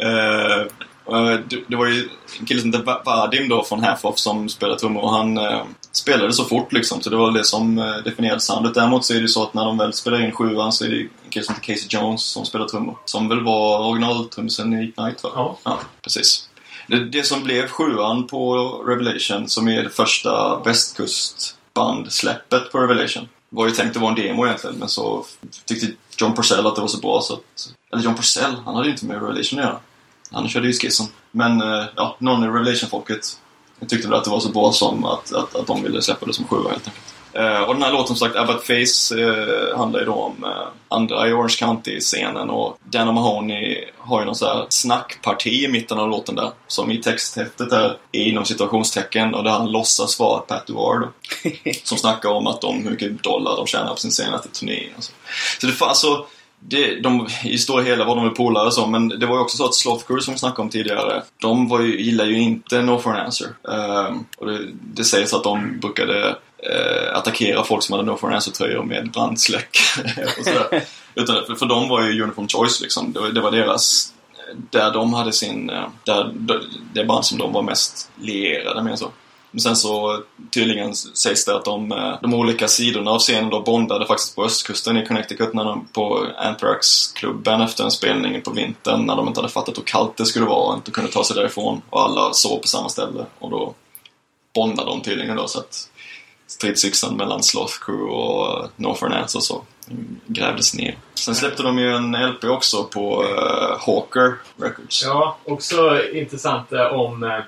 Eh, eh, det, det var ju en kille som hette Va- Vadim då från Half Off som spelade trummor och han eh, spelade så fort liksom så det var det som eh, definierade soundet. Däremot så är det ju så att när de väl spelar in sjuan så är det en kille som heter Casey Jones som spelar trummor. Som väl var originaltrummisen i Ignite va? Ja. ja precis. Det, det som blev sjuan på Revelation som är det första västkustsbandsläppet på Revelation var ju tänkt att vara en demo egentligen men så tyckte John Purcell att det var så bra så att... Eller John Purcell, han hade ju inte med Revelation att göra. Han körde ju skissen. Men eh, ja, någon i Revelation-folket tyckte väl att det var så bra som att, att, att de ville släppa det som sjua helt enkelt. Eh, och den här låten som sagt, Abbott Face, eh, handlar ju då om andra i Orange County-scenen och Dan Mahoney har ju någon så här snackparti i mitten av låten där. Som i texthäftet är, inom situationstecken och där han låtsas vara Pat Duar då. Som snackar om att de, hur mycket dollar de tjänar på sin senaste turné. Och så. så det alltså det, de, I stora hela var de väl polare och så, men det var ju också så att Slothcrew som vi snackade om tidigare, de var ju, gillar ju inte No for an answer. Ehm, och det, det sägs att de brukade eh, attackera folk som hade No for an answer-tröjor med brandsläck och sådär. Utan, för, för de var ju uniform choice liksom. Det var, det var deras där de hade sin, eh, där, det band som de var mest lierade med så. Men sen så tydligen sägs det att de, eh, de olika sidorna av scenen då bondade faktiskt på östkusten i Connecticut när de, på Anthrax-klubben efter en spelning på vintern när de inte hade fattat hur kallt det skulle vara och inte kunde ta sig därifrån. Och alla sov på samma ställe och då bondade de tydligen då så att stridsyxan mellan Sloth Crew och eh, Northern Answer så mm, grävdes ner. Sen släppte de ju en LP också på uh, Hawker Records. Ja, också intressant om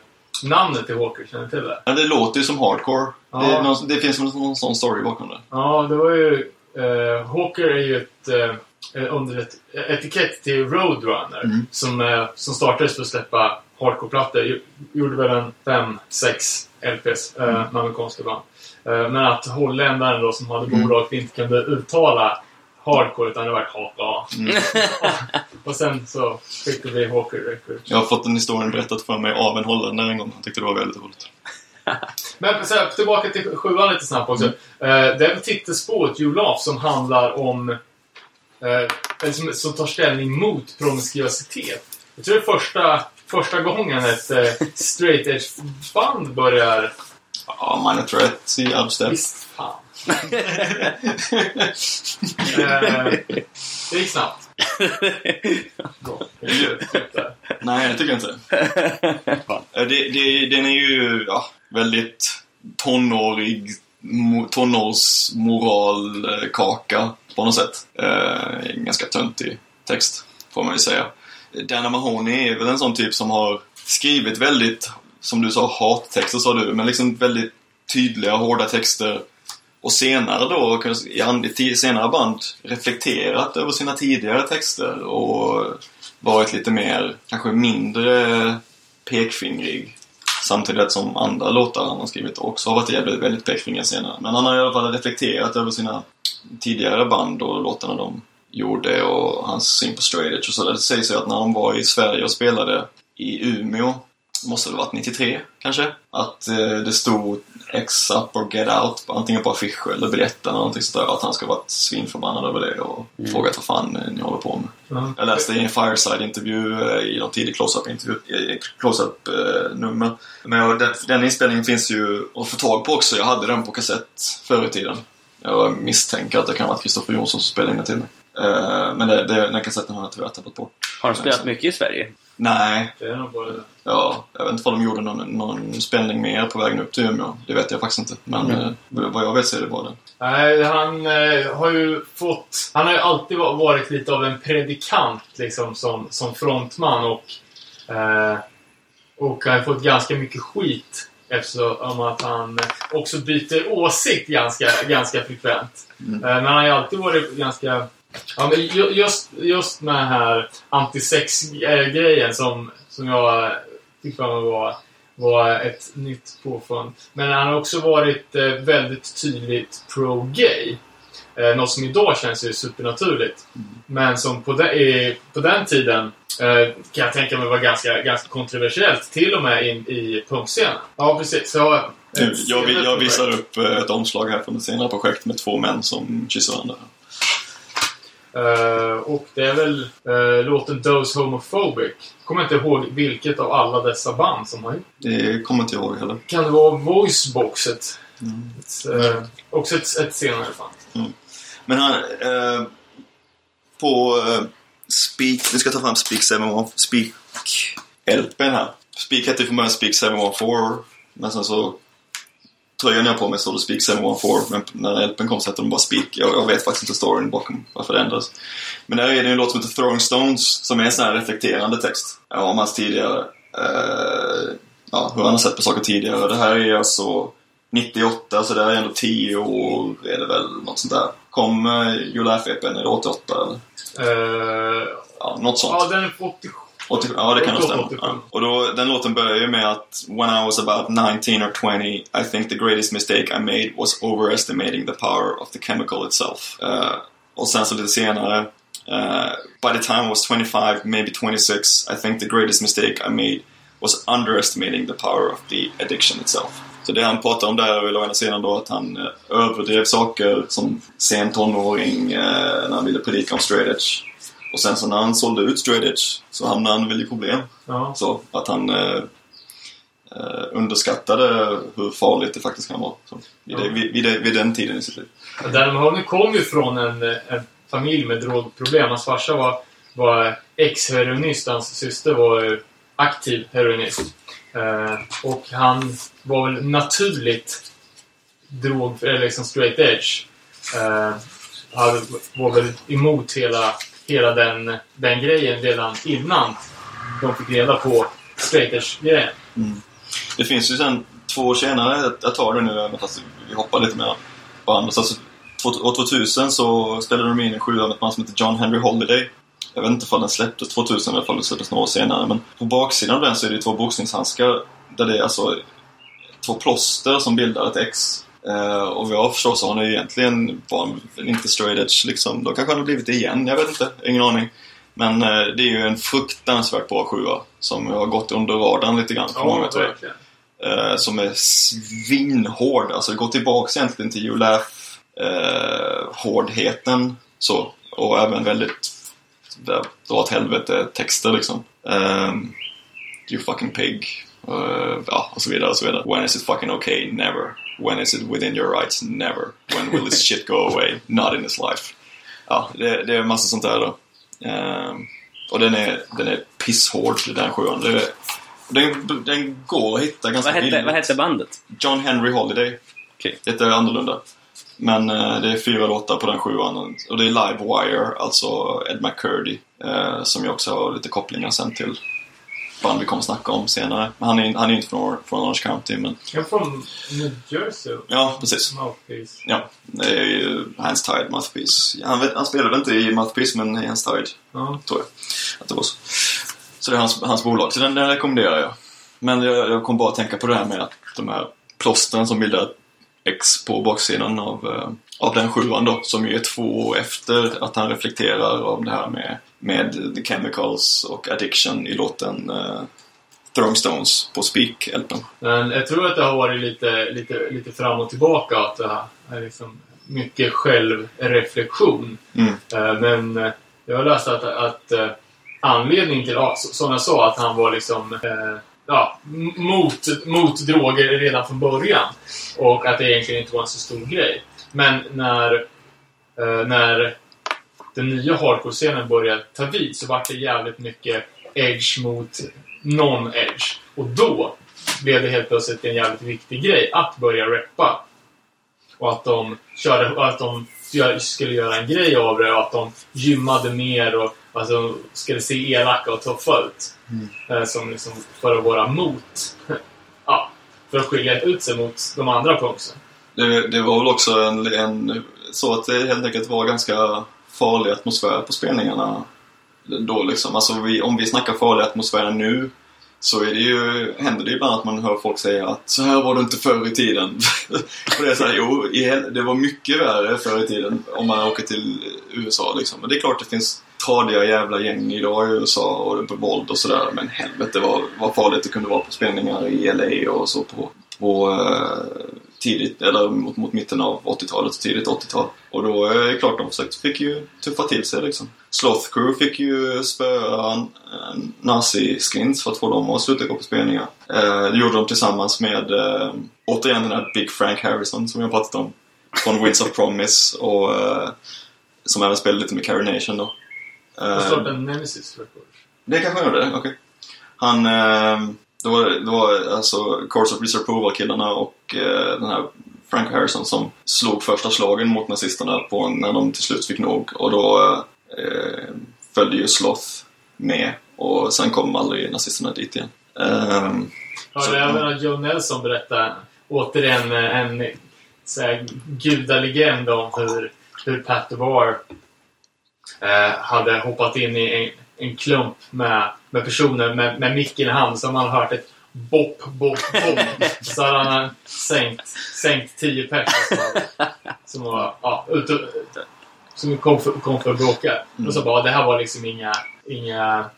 namnet till Hawker. Känner du till det? Men det låter ju som hardcore. Ja. Det, någon, det finns någon, någon sån story bakom det. Ja, det var ju... Eh, Hawker är ju ett... Eh, under ett etikett till Roadrunner Mm. som, eh, som startades för att släppa hardcore-plattor. Gj- Gjorde väl en 5-6 LPs eh, med amerikanska band. Eh, men att holländaren då som hade bolaget inte kunde uttala hardcore utan det var HAKA. och sen så fick det bli Hawker Records. Jag har fått den historien berättat för mig av en holländare en gång. Han tyckte det var väldigt roligt. Men så här, tillbaka till sjuan lite snabbt också. Eh, det är väl titelspåret You Laugh som handlar om... Eller som, som tar ställning mot promiskuositet. Jag tror det är första, första gången ett eh, straight edge-band börjar... Ja, Minor Threat i Dubstep. Visst fan. eh, det gick snabbt. Nej, jag tycker inte. Eh, det, det, den är ju ja, väldigt tonårig, mo- tonårsmoralkaka på något sätt. Eh, en ganska töntig text, får man ju säga. Dana Mahoney är väl en sån typ som har skrivit väldigt, som du sa, hattexter sa du, men liksom väldigt tydliga, hårda texter. Och senare då, i senare band, reflekterat över sina tidigare texter och varit lite mer, kanske mindre pekfingrig. Samtidigt som andra låtar han har skrivit också har varit jävligt, väldigt pekfingriga senare. Men han har i alla fall reflekterat över sina tidigare band och låtarna de gjorde och hans syn på straight edge och så. Det sägs ju att när de var i Sverige och spelade i Umeå, måste det varit 93 kanske, att eh, det stod X up or get out antingen på affischer eller biljetter eller någonting sådär. Att han ska varit svinförbannad över det och frågat vad fan eh, ni håller på med. Ja. Jag läste i en Fireside-intervju eh, i någon tidig close-up-intervju, eh, close-up-nummer. Men den, den inspelningen finns ju att få tag på också. Jag hade den på kassett förr i tiden. Jag misstänker att det kan varit Kristoffer Jonsson som spelade in den till mig. Men det, det, den kassetten har jag tyvärr tappat bort. Har de spelat mycket i Sverige? Nej, Det är nog bara det. ja, jag vet inte om de gjorde någon, någon spelning mer på vägen upp till Umeå. Det vet jag faktiskt inte. Men eh, vad jag vet så är det bara den. Nej, han eh, har ju fått... Han har ju alltid va- varit lite av en predikant liksom som, som frontman och... Eh, och har ju fått ganska mycket skit eftersom att han också byter åsikt ganska, ganska frekvent. Mm. Eh, men han har ju alltid varit ganska... Ja, men ju- just, just med den här antisex-grejen som, som jag tyckte var, var ett nytt påfund. Men han har också varit eh, väldigt tydligt pro-gay. Eh, något som idag känns ju supernaturligt. Men som på, de, på den tiden eh, kan jag tänka mig var ganska, ganska kontroversiellt. Till och med in, i punkscenen. Ja, precis. Så, eh, Nu, ett jag, jag senare visar upp eh, ett omslag här från ett senare projekt med två män som kysser varandra. Eh, och det är väl eh, låten Dose Homophobic. Kommer inte ihåg vilket av alla dessa band som har gjort Det kommer inte jag ihåg heller. Kan det vara Voiceboxet? Ett, eh, också ett, ett senare band. Men han... Eh, på Speak... Nu ska jag ta fram Speak 714... Speak... LPn här. Speak hette ju från början Speak 714. Men sen så... Tröjan jag har på mig stod det Speak 714. Men när LPn kom så hette de bara Speak. Jag, jag vet faktiskt inte storyn bakom varför det ändrades. Men där är det en låt som heter Throwing Stones. Som är en sån här reflekterande text. Ja, om hans tidigare... Eh, ja, hur han har sett på saker tidigare. Det här är alltså 98, så det är ändå 10 år är det väl, något sånt där. Kom uh, You Laugh EPn, är det 88 eller? Eh, Ja, något sånt. Ja, den är på 87. 80, ja, det kan nog 88, stämma. 87. Ja. Och då, den låten börjar ju med att When I was about 19 or 20 I think the greatest mistake I made was overestimating the power of the chemical itself. Eh, och sen så lite senare eh, By the time I was 25, maybe 26 I think the greatest mistake I made was underestimating the power of the addiction itself. Så det han pratar om där är väl å ena sidan då att han eh, överdrev saker som sen tonåring eh, när han ville predika om straight edge. Och sen så när han sålde ut straight edge så hamnade han väl i problem. Ja. Så att han eh, eh, underskattade hur farligt det faktiskt kan vara. Så, vid, Ja. vid, vid, vid den tiden i sitt liv. Dan Mahoney kom ju från en, en familj med drogproblem. Hans farsa var, var ex-heroinist hans syster var eh, aktiv heroinist. Eh, och han var väl naturligt drog, eller liksom straight edge. Eh, var väl emot hela, hela den, den grejen redan innan de fick reda på straight edge-grejen. Mm. Det finns ju sen två år senare, jag tar det nu, även fast vi hoppar lite mer på andra. Så alltså, år 2000 så spelade de in en sjua med ett man som heter John Henry Holiday. Jag vet inte ifall den släpptes 2000 eller om den släpptes några år senare. Men på baksidan av den så är det två boxningshandskar där det är alltså två plåster som bildar ett X. Eh, och vad jag förstår så har han egentligen var inte straight edge liksom. Då kanske han har blivit det igen, jag vet inte. Ingen aning. Men eh, det är ju en fruktansvärt bra sjua som har gått under radarn lite grann för många tror jag eh, som är svinhård. Alltså det går tillbaks egentligen till Julaf eh, hårdheten så. Och även väldigt dra åt helvete texter liksom. Um, you fucking pig. Eh, ja, och så vidare och så vidare. When is it fucking okay? Never. When is it within your rights? Never. When will this shit go away? Not in this life. Ja, det, det är massa sånt där då. Ehm, och den är, den är pisshård, den sjuan. Det, den, den går att hitta ganska Vad hette, billigt. vad hette bandet? John Henry Holiday. Okej. Det är annorlunda. Men eh, det är fyra låtar på den sjuan. Och det är Live Wire, alltså Ed McCurdy. Eh, som ju också har lite kopplingar sen till band vi kommer snacka om senare. Men han är, han är inte från, från Orange County, men Jag är från New Jersey. ja, precis. Mouthpiece. Ja, det är ju Hands Tied Mouthpiece. Han, han spelade inte i Mouthpiece, men i Hands Tied Ja. tror jag att det var så. Så det är hans, hans bolag, så den, den rekommenderar jag. Men jag, jag kom bara att tänka på det här med att de här plåstren som bildar X på baksidan av, eh, av den sjuan då, som ju är två år efter att han reflekterar om det här med, med The Chemicals och Addiction i låten eh, Throwing Stones på Speak-LPn. Men jag tror att det har varit lite, lite, lite fram och tillbaka. Att det är liksom mycket självreflektion. Mm. Eh, Men eh, jag har läst att, att eh, anledningen till, ja, som jag sa, att han var liksom eh, ja, mot, mot droger redan från början. Och att det egentligen inte var en så stor grej. Men när, eh, när den nya hardcore-scenen började ta vid så var det jävligt mycket edge mot non-edge. Och då blev det helt plötsligt en jävligt viktig grej att börja rappa. Och att de, körde, och att de skulle göra en grej av det och att de gymmade mer och alltså, skulle se elaka och tuffa ut. Eh, som liksom för att vara mot. ja, för att skilja ut sig mot de andra punksen. Det, det var väl också en, en, så att det helt enkelt var ganska farlig atmosfär på spelningarna då liksom. Alltså vi, om vi snackar farlig atmosfär nu så är det ju, händer det ju ibland att man hör folk säga att så här var det inte förr i tiden. och det är så här, jo, i det var mycket värre förr i tiden om man åker till USA liksom. Men det är klart det finns tradiga jävla gäng idag i USA och det är på våld och sådär. Men helvete vad, vad farligt det kunde vara på spelningar i LA och så på, på eh, tidigt, eller mot, mot mitten av 80-talet, tidigt 80-tal. Och då är det klart de försökte, fick ju tuffa till sig liksom. Sloth Crew fick ju spöa eh, nazi-skins för att få dem att sluta gå på spelningar. Eh, det gjorde de tillsammans med, eh, återigen den här Big Frank Harrison som jag pratat om. Från Winds of Promise och eh, som även spelade lite med Carrie Nation då. Jag Eh, startade en Nemesis Records. det kanske han gjorde, okej. Han, eh, det var, det var alltså Course of Reserve Approval-killarna och eh, den här Frank Harrison som slog första slagen mot nazisterna på när de till slut fick nog. Och då eh, följde ju Sloth med och sen kom aldrig nazisterna dit igen. Så- det även att Joe Nelson berättar återigen en, en så här, gudalegend om hur, hur Pat DeVar eh, hade hoppat in i en, en klump med, med personer med, med micken i hand som man har hört ett bopp, bopp, bopp. så hade han sänkt, sänkt 10 pers som, var ja, som kom för, kom för att bråka. Och så bara, det här var liksom inga, inga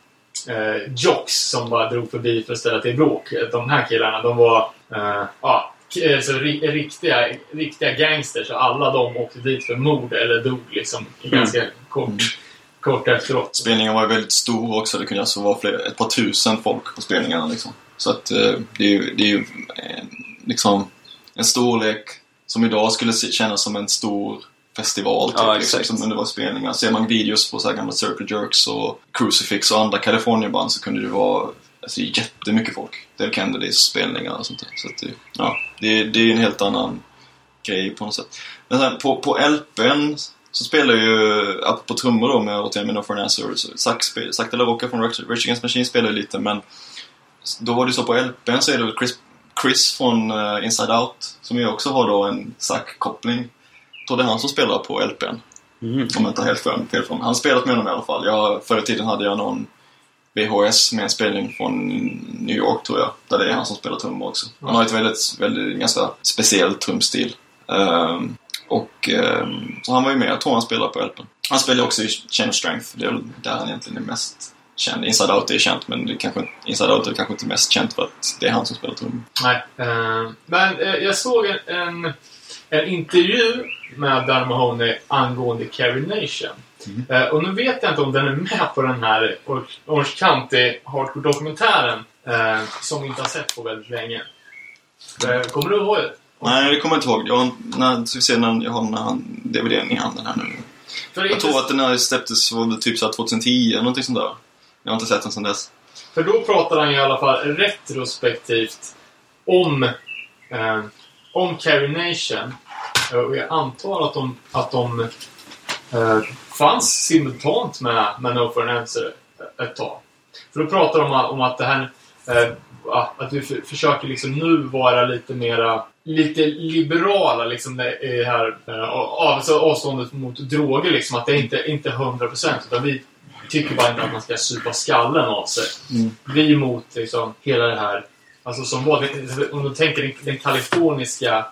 eh, jocks som bara drog förbi för att ställa till bråk. De här killarna, de var eh, ja, eh, så ri, riktiga, riktiga gangsters och alla de åkte dit för mord eller dog liksom ganska kort, kort efteråt. Spelningen var ju väldigt stor också. Det kunde alltså vara fler, ett par tusen folk på spelningarna. Liksom. Så att eh, det är ju, det är ju eh, liksom en storlek som idag skulle kännas som en stor festival. Typ, Ja, liksom, exakt. som det var spelningar. Ser man videos på så här gamla Circle Jerks och Crucifix och andra California-band så kunde det vara alltså, jättemycket folk. Dave Kennedys spelningar och sånt där. Så att det, ja, det, det är en helt annan grej på något sätt. Men sen på, på LPn så spelar ju, apropå trummor då med återigen med No For Answer, så Zack, de la Rocca från Rage Against Machine spelar ju lite men då var det så på LPn så är det Chris, Chris från eh, Inside Out som ju också har då en Zack-koppling. Tror det är han som spelar på LPn. Mm. Om jag inte har helt fel fel för mig. Han spelat med honom i alla fall. Jag, förr i tiden hade jag någon VHS med en spelning från New York tror jag. Där det är han som spelar trummor också. Han har ett väldigt, väldigt ganska speciell trumstil. Ehm, och ehm, så han var ju med. Jag tror han spelar på LPn. Han spelar också i Chain of Strength. Det är väl där han egentligen är mest känd. Inside Out är känt men det är kanske, Inside Out är kanske inte mest känt för att det är han som spelar trummor. Nej. eh, men eh, jag såg en, en, en intervju med Dan Mahoney angående Carrie Nation. Eh, och nu vet jag inte om den är med på den här Or- Orange County Hardcore-dokumentären eh, som vi inte har sett på väldigt länge. Eh, kommer du ihåg det? Nej, det kommer jag inte ihåg. Jag har, när, ska vi se när jag har den här DVDn i handen här nu. Jag tror att den här släpptes var typ så här 2010 eller någonting sånt där. Jag har inte sett den sedan dess. För då pratar han i alla fall retrospektivt om, eh, om Carrie Nation. Eh, Och jag antar att de, att de eh, fanns simultant med, med No for an Answer ett tag. För då pratar de om, om att det här eh, att vi för, försöker liksom nu vara lite mera lite liberala liksom det är det här eh, alltså avståndet mot droger liksom att det inte inte 100% utan vi tycker bara inte att man ska supa skallen av sig. Vi är emot liksom hela det här alltså som var om du tänker den, den kaliforniska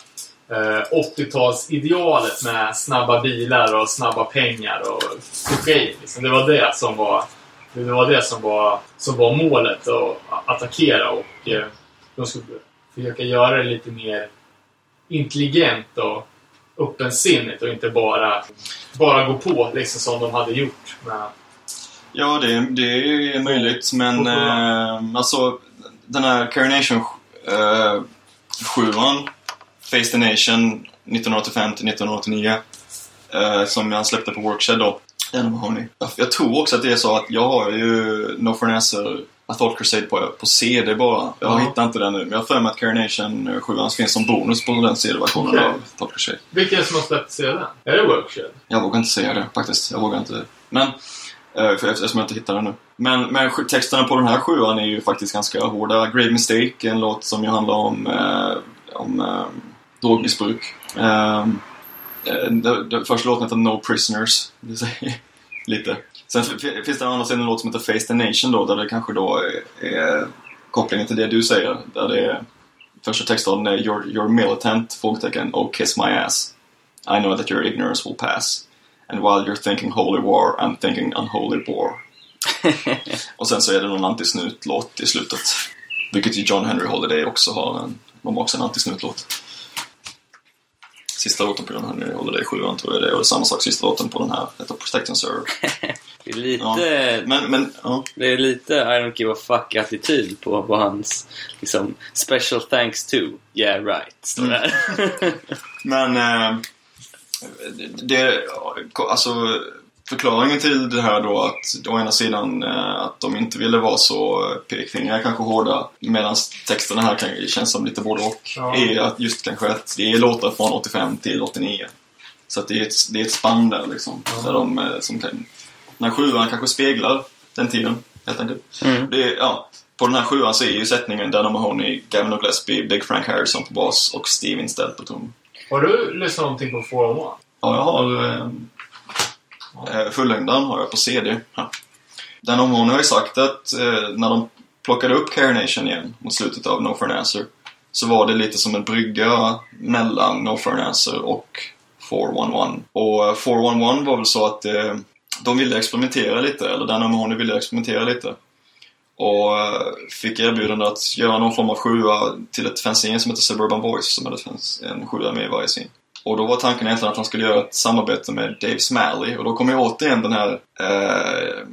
eh, 80-talsidealet med snabba bilar och snabba pengar och kokain. Liksom. Det var det som var det var det som var, som var målet att attackera och eh, de skulle försöka göra det lite mer intelligent och öppensinnigt och inte bara, bara gå på liksom som de hade gjort. Med, Ja, det, det är möjligt. Men eh, alltså den här Carination eh, sjuan, Face the Nation 1985 till 1989 eh, som jag släppte på Workshed då. Den har ni. Jag, tror också att det är så att jag har ju No For An Answer A Thought Crusade på, på CD bara. Jag Ja. hittar inte den nu. Men jag har för mig att Carination 7 finns som bonus på den CD-versionen Okej. av Thought Crusade. vilken är det som har släppt sedan? Är det Workshed? Jag vågar inte säga det faktiskt. Jag vågar inte. Men, eh, för eftersom jag inte hittar den nu. Men, men texterna på den här sjuan är ju faktiskt ganska hårda. Grave Mistake, en låt som ju handlar om, eh, om eh, drogmissbruk. Eh, den, den första låten heter No Prisoners. Lite. Sen finns det andra sidan en låt som heter Face the Nation då, där det kanske då är, är kopplingen till det du säger. Där det är, första textraden är You're, you're militant, frågetecken, oh kiss my ass. I know that your ignorance will pass. And while you're thinking holy war, I'm thinking unholy war. och sen så är det någon antisnutlåt i slutet. Vilket ju John Henry Holiday också har. En, de har också en antisnutlåt. Sista låten på John Henry Holiday 7 tror jag det är. Och det är samma sak sista låten på den här. Heter Protect and Serve. Det är lite, Ja. Men, men ja. det är lite I don't give a fuck-attityd på, på hans liksom, special thanks to. Yeah right, står det här. Men eh, det, alltså förklaringen till det här då att å ena sidan eh, att de inte ville vara så pekfingriga, kanske hårda, medan texterna här kan, känns som lite både och, Ja. är att just kanske att det är låtar från 85 till 89. Så att det är ett, det är ett spann där liksom. Där de, eh, som kan, den här sjuan kanske speglar den tiden, helt enkelt. Mm. Det ja, på den här sjuan så är ju sättningen Dana Mahoney, Gavin O'Gillespie, Big Frank Harrison på bas och Steve Instead på trummor. Har du lyssnat någonting på 401? Ja, jag har... Eh, eh, Eh, fullängdaren har jag på CD. Den Dan har ju sagt att eh, när de plockade upp Care Nation igen mot slutet av No for an Answer så var det lite som en brygga mellan No for an Answer och 411. Och eh, 411 var väl så att eh, de ville experimentera lite, eller den O'Mahony ville experimentera lite. Och eh, fick erbjudande att göra någon form av sjua till ett fanzine som heter Suburban Voice som hade en sjua med i varje scene. Och då var tanken egentligen att han skulle göra ett samarbete med Dave Smalley och då kommer ju återigen den här eh,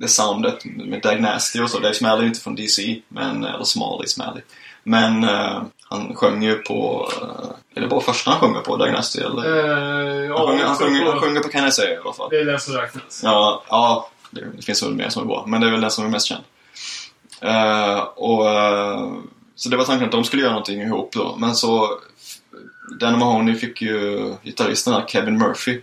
det soundet med Dag Nasty och så. Dave Smalley är inte från DC, men, eller Smalley Smalley. Men eh, han sjöng ju på, eh, är det bara första han sjunger på, Dag Nasty eller? Eh, han, sjunger, han, sjunger, på- han sjunger på Can I Say i alla fall. Det är den som räknas. Ja, ja det, det finns väl mer som är bra, men det är väl den som är mest känd. Eh, och, eh, så det var tanken att de skulle göra någonting ihop då, men så Dan Mahoney fick ju gitarristen här, Kevin Murphy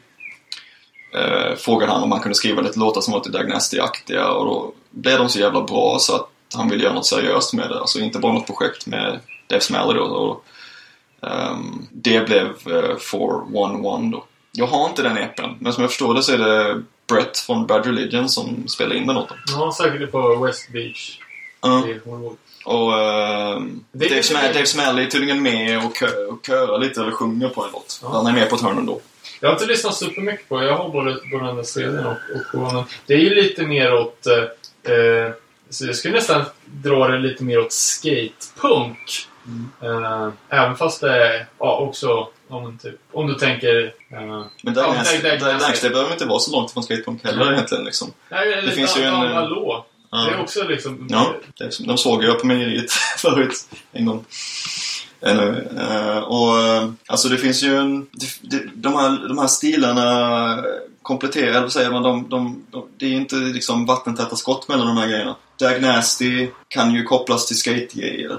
eh, frågade han om han kunde skriva lite låtar som var lite Doug Nasty-aktiga och då blev de så jävla bra så att han ville göra något seriöst med det. Alltså inte bara något projekt med Dave Smalley då. Och, ehm, det blev eh, 411 då. Jag har inte den EPen, men som jag förstår det så är det Brett från Bad Religion som spelar in den åt dem. Ja, säkert på West Beach. Ja. i Hollywood. Och Det är Dave, mer- Dave Smalley är tydligen med och, kö- och körar lite eller sjunger på en låt. Ja. Han är med på ett hörn ändå. Jag har inte lyssnat supermycket på det. Jag har både, den serien och, och på den. Det är ju lite mer åt... Eh, eh, så jag skulle nästan dra det lite mer åt skatepunk. Eh, även fast det är ja, också... Om, typ, om du tänker... Eh, Men Doug Ja. Nasty behöver inte vara så långt från skatepunk heller egentligen liksom. nej, det finns ju en, eh, Hallå. Ja. Det är också liksom... Ja, de såg jag på mejeriet förut en gång. Anyway, eh, och eh, alltså det finns ju en... De, här, de här stilarna kompletterar, eller vad säger man, de, de, de, det är inte liksom vattentäta skott mellan de här grejerna. Dag Nasty kan ju kopplas till skate-grejer.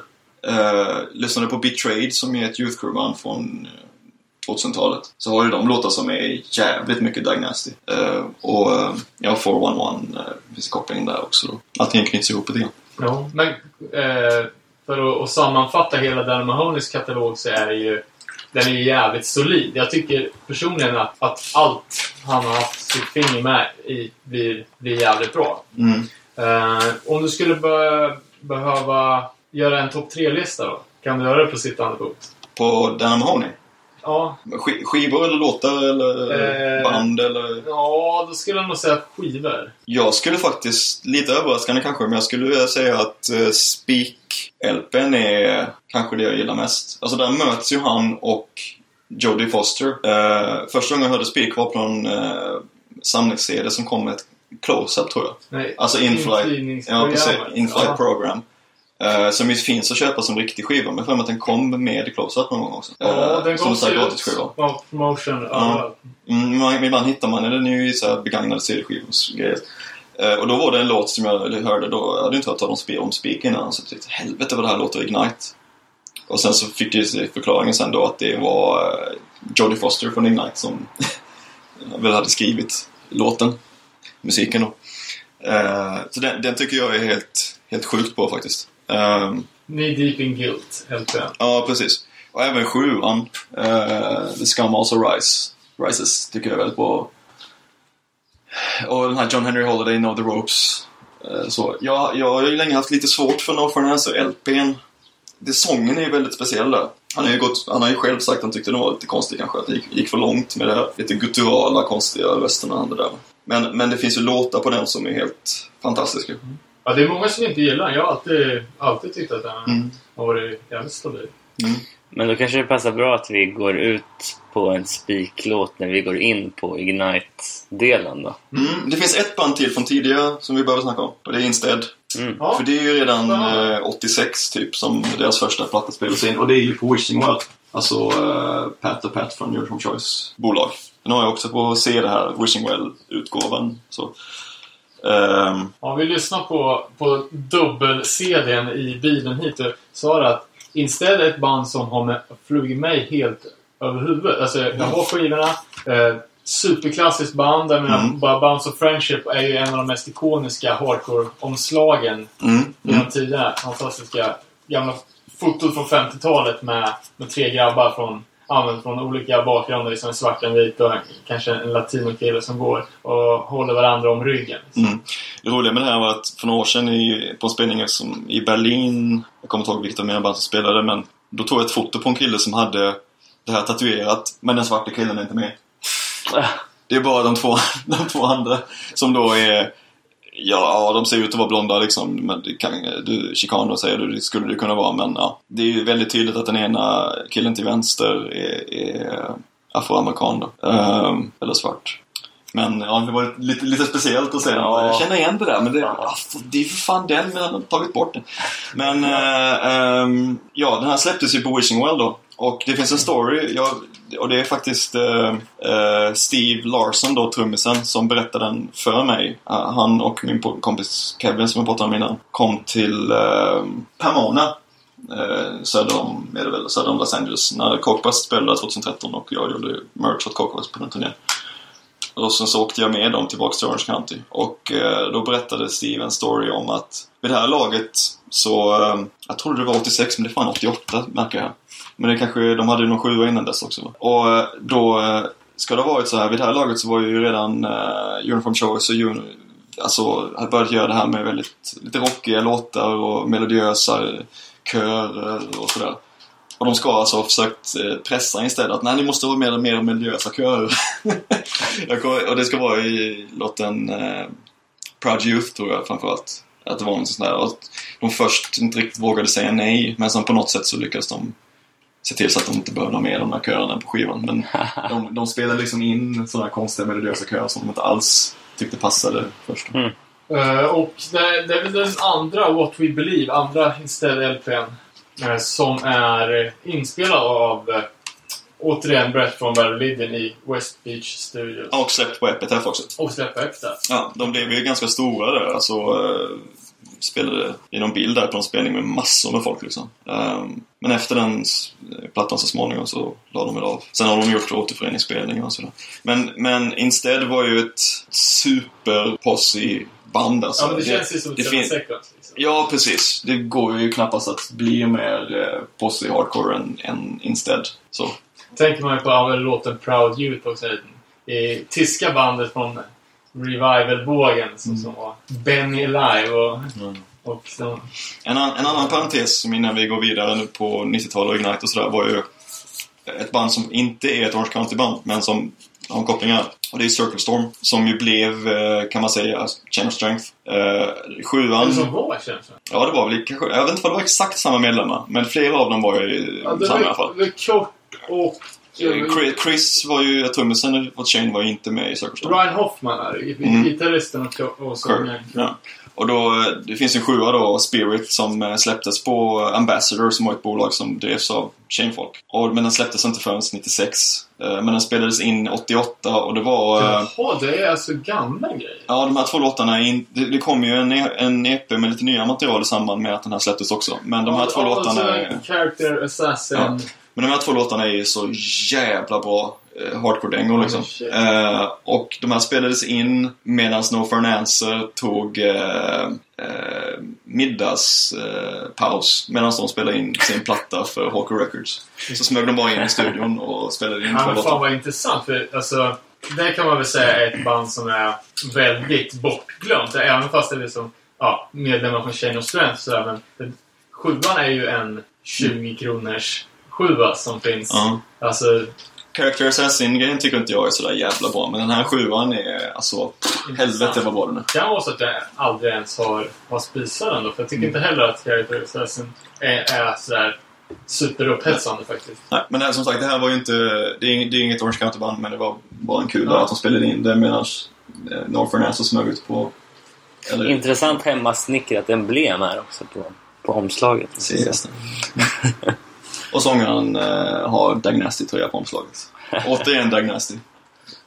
Uh, lyssnade på Betrayed som är ett Youth Crew-band från eh, 2000-talet. Så har ju de låtar som är jävligt mycket Dag Nasty. Eh, och uh, ja, 411 uh, finns koppling där också då. Allting knyts ihop lite grann. Ja, men eh, för att, att sammanfatta hela Dan Mahonys katalog så är det ju den är ju jävligt solid. Jag tycker personligen att, att allt han har haft sitt finger med i blir, blir jävligt bra. Mm. Eh, om du skulle be, behöva göra en topp tre-lista då? Kan du göra det på sittande fot? På Dan Mahoney? Ja, Sk- skivor eller låtar eller Eh. band eller? ja, då skulle jag nog säga skivor. Jag skulle faktiskt, lite överraskande kanske, men jag skulle vilja säga att uh, Speak-LPn är kanske det jag gillar mest. Alltså där möts ju han och Jodie Foster. Eh, första gången jag hörde Speak var på en uh, samlings-CD som kom med ett close-up tror jag. Nej, Alltså in-flight, ja, precis, in-flight Ja. program. Eh, som ju finns att köpa som riktig skiva, men för att den kom med close-up någon gång också. Ja, Eh, den som så här sig ut. Ja, promotion överallt. Mm, man, ibland hittar man den ju i så här begagnade CD-skivor och. Eh, och då var det en låt som jag hörde då, jag hade inte hört talas om Spe- om Speak innan, så jag tyckte helvete vad det här låter Ignite. Och sen så fick jag förklaringen sen då att det var uh, Jodie Foster från Ignite som väl hade skrivit låten, musiken då. Eh, så den, den tycker jag är helt, helt sjukt bra faktiskt. Ehm, Knee Deep in Guilt, helt rätt. Ja, precis. Och även sjuan, uh, The Scum Also Rise, Rises, tycker jag är väldigt bra. Och den här John Henry Holiday, Know the Ropes. Eh, så. Jag, jag har ju länge haft lite svårt för No for an Answer, LPn. Det, sången är ju väldigt speciell där. Han har, ju gått, han har ju själv sagt att han tyckte det var lite konstigt kanske, att det gick, gick för långt med det här lite gutturala, konstiga rösterna det där. Men, men det finns ju låtar på den som är helt fantastiska. Ja, det är många som inte gillar den. Jag har alltid, alltid tyckt att den Mm. har varit jävligt stabil. Men då kanske det passar bra att vi går ut på en spiklåt när vi går in på Ignite-delen då. Mm, det finns ett band till från tidigare som vi behöver snacka om. Och det är Instead. Mm. Ja, För det är ju redan Ja. eh, 86 typ som deras första platta spelades in. Och det är ju på Wishing Well. Alltså eh, Pat och Pat från Your Home Choice bolag. Den har jag också på CD här, Wishing Well-utgåvan. Ehm, Om vi lyssnar på, på dubbel-CDn i bilen hit så har det att Instead ett band som har med, flugit mig helt över huvudet. Alltså, jag har skivorna. Eh, superklassiskt band. Jag menar, Mm. bara Bounce of Friendship är ju en av de mest ikoniska hardcore-omslagen mm, genom mm, tiderna. Fantastiska gamla fotot från 50-talet med, med tre grabbar från ja, men från olika bakgrunder, liksom en svart, en vit och kanske en latinokille som går och håller varandra om ryggen. Mm. Det roliga med det här var att för några år sedan i, på en som i Berlin, jag kommer inte ihåg vilket av mina band som spelade, men då tog jag ett foto på en kille som hade det här tatuerat, men den svarta killen är inte med. Det är bara de två, de två andra som då är Ja, de ser ut att vara blonda liksom. Men det kan, du, Chicano säger du, det skulle det kunna vara. Men ja, det är ju väldigt tydligt att den ena killen till vänster är, är afroamerikan då. Ehm, eller svart. Men ja, det var lite, lite speciellt att se. Ja. Jag känner igen det där, men det, ja, det är för fan den, han har tagit bort den. Men eh, ehm, ja, den här släpptes ju på Wishing Well då. Och det finns en story, jag, och det är faktiskt eh, eh Steve Larson då, trummisen, som berättade den för mig. Eh, han och min kompis Kevin som jag pratade om innan kom till eh, Pomona eh, söder om, är det väl, söder om Los Angeles när Cockbust spelade 2013 och jag gjorde merch åt Cockbust på den turnén. Och sen så åkte jag med dem tillbaks till Orange County. Och eh, då berättade Steve en story om att vid det här laget så, eh, jag trodde det var 86 men det är fan 88 märker jag. Men det kanske, de hade ju någon sjua innan dess också. va? Och eh, då eh, ska det ha varit så här, vid det här laget så var ju redan uh, Uniform Choice och Un alltså, hade börjat göra det här med väldigt lite rockiga låtar och melodiösa körer och sådär. Och de ska alltså ha försökt pressa istället att nej, ni måste ha mer, mer melodiösa körer. Och det ska vara i låten eh, Proud Youth tror jag framförallt. Att det var något sånt där. Och att de först inte riktigt vågade säga nej, men sen på något sätt så lyckades de se till så att de inte behövde ha med de här körerna på skivan. Men de, de spelade liksom in sådana här konstiga melodiösa körer som de inte alls tyckte passade först. Eh, och det, det är väl den andra What We Believe, andra Instead LPn, eh, som är inspelad av eh, återigen Brett från Religion i West Beach Studios. Och släppt på Epitaph också. Och släppa efter. Ja, de blev ju ganska stora där. Alltså, spelade i någon bild där på en spelning med massor med folk liksom. Ehm, men efter den s- plattan så småningom så la de väl av. Sen har de gjort återföreningsspelningar och sådär. Men, men Instead var ju ett super band alltså. Ja, men det, känns ju som ett det fin- Seconds. Liksom. Ja, precis. Det går ju knappast att bli mer eh, posse hardcore än, än Instead. Så. Tänker man ju på låten Proud Youth också. I tyska bandet från Revival-vågen som, som var Benny Live och, och så, En, an, en annan parentes som innan vi går vidare nu på 90-talet och Ignite och sådär var ju ett band som inte är ett Orange County-band men som har kopplingar. Och det är Circle Storm som ju blev, eh, kan man säga, Chain of Strength. Eh, sjuan... eller som var känslan. Ja, det var väl kanske... Jag vet inte om det var exakt samma medlemmar men flera av dem var ju Ja, det samma i alla fall. det var kort och... Chris, Chris var ju trummisen och Shane var ju inte med i Circle. Ryan Hoffman är. Mm. Gitarristen och, och sångaren. Ja. Och då, det finns en sjua då, Spirit, som eh, släpptes på Ambassador som var ett bolag som drevs av Chainfolk. Och, men den släpptes inte förrän 96. Eh, Men den spelades in 88 och det var... eh, Jaha, det är alltså gamla grejer. Ja, de här två låtarna, in, det, det kom ju en, E- en EP med lite nya material i samband med att den här släpptes också. Men de här Ja, två låtarna så är... Character Assassin. Ja. Men de här två låtarna är ju så jävla bra eh, hardcore-dängor liksom. Oh. Eh, och de här spelades in medan No for an Answer tog eh, eh, middagspaus eh, medan de spelade in sin platta för Hawker Records. Så smög de bara in i studion och spelade in två men fan låtar. vad intressant. För, alltså, det kan man väl säga är ett band som är väldigt bortglömt. Även fast det är liksom, ja, medlemmar från Chain of Strength. Så den, sjuan är ju en 20 kronors sjua som finns. Ja. Alltså, Character Assassin-grejen tycker inte jag är sådär jävla bra, men den här sjuan är alltså... Helvete vad bra den är. det kan vara så att jag aldrig ens har, har spisat den då. För jag tycker inte heller att Character Assassin är, är sådär superupphetsande faktiskt. Nej, men det här, som sagt, det här var ju inte... Det är, det är inget Orange County-band, men det var bara en kul Ja. att de spelade in det medan eh, Northern Answer smög ut på... Eller, Intressant hemmasnickrat emblem här också på, på omslaget. CES. Och sångaren eh, har Dag Nasty-tröja på omslaget. Återigen Dag Nasty.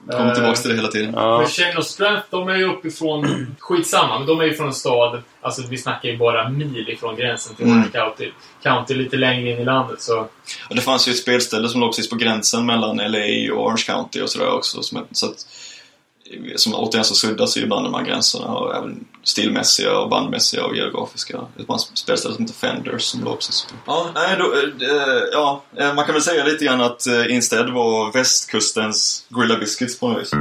Kommer tillbaks till det hela tiden. Ja. Of Strength, de är ju uppifrån... Skitsamma, men de är ju från en stad... Alltså vi snackar ju bara mil ifrån gränsen till Mm. Orange County. County lite längre in i landet, så... Och det fanns ju ett spelställe som låg precis på gränsen mellan LA och Orange County och sådär också. Som, så att, som återigen så suddas ju ibland de här gränserna och även stilmässiga och bandmässiga och geografiska. Det ett spelställe som heter Fenders som låg precis Ja, nej, då, äh, ja, eh, man kan väl säga lite grann att Instead var västkustens Grilla Biscuits på något vis.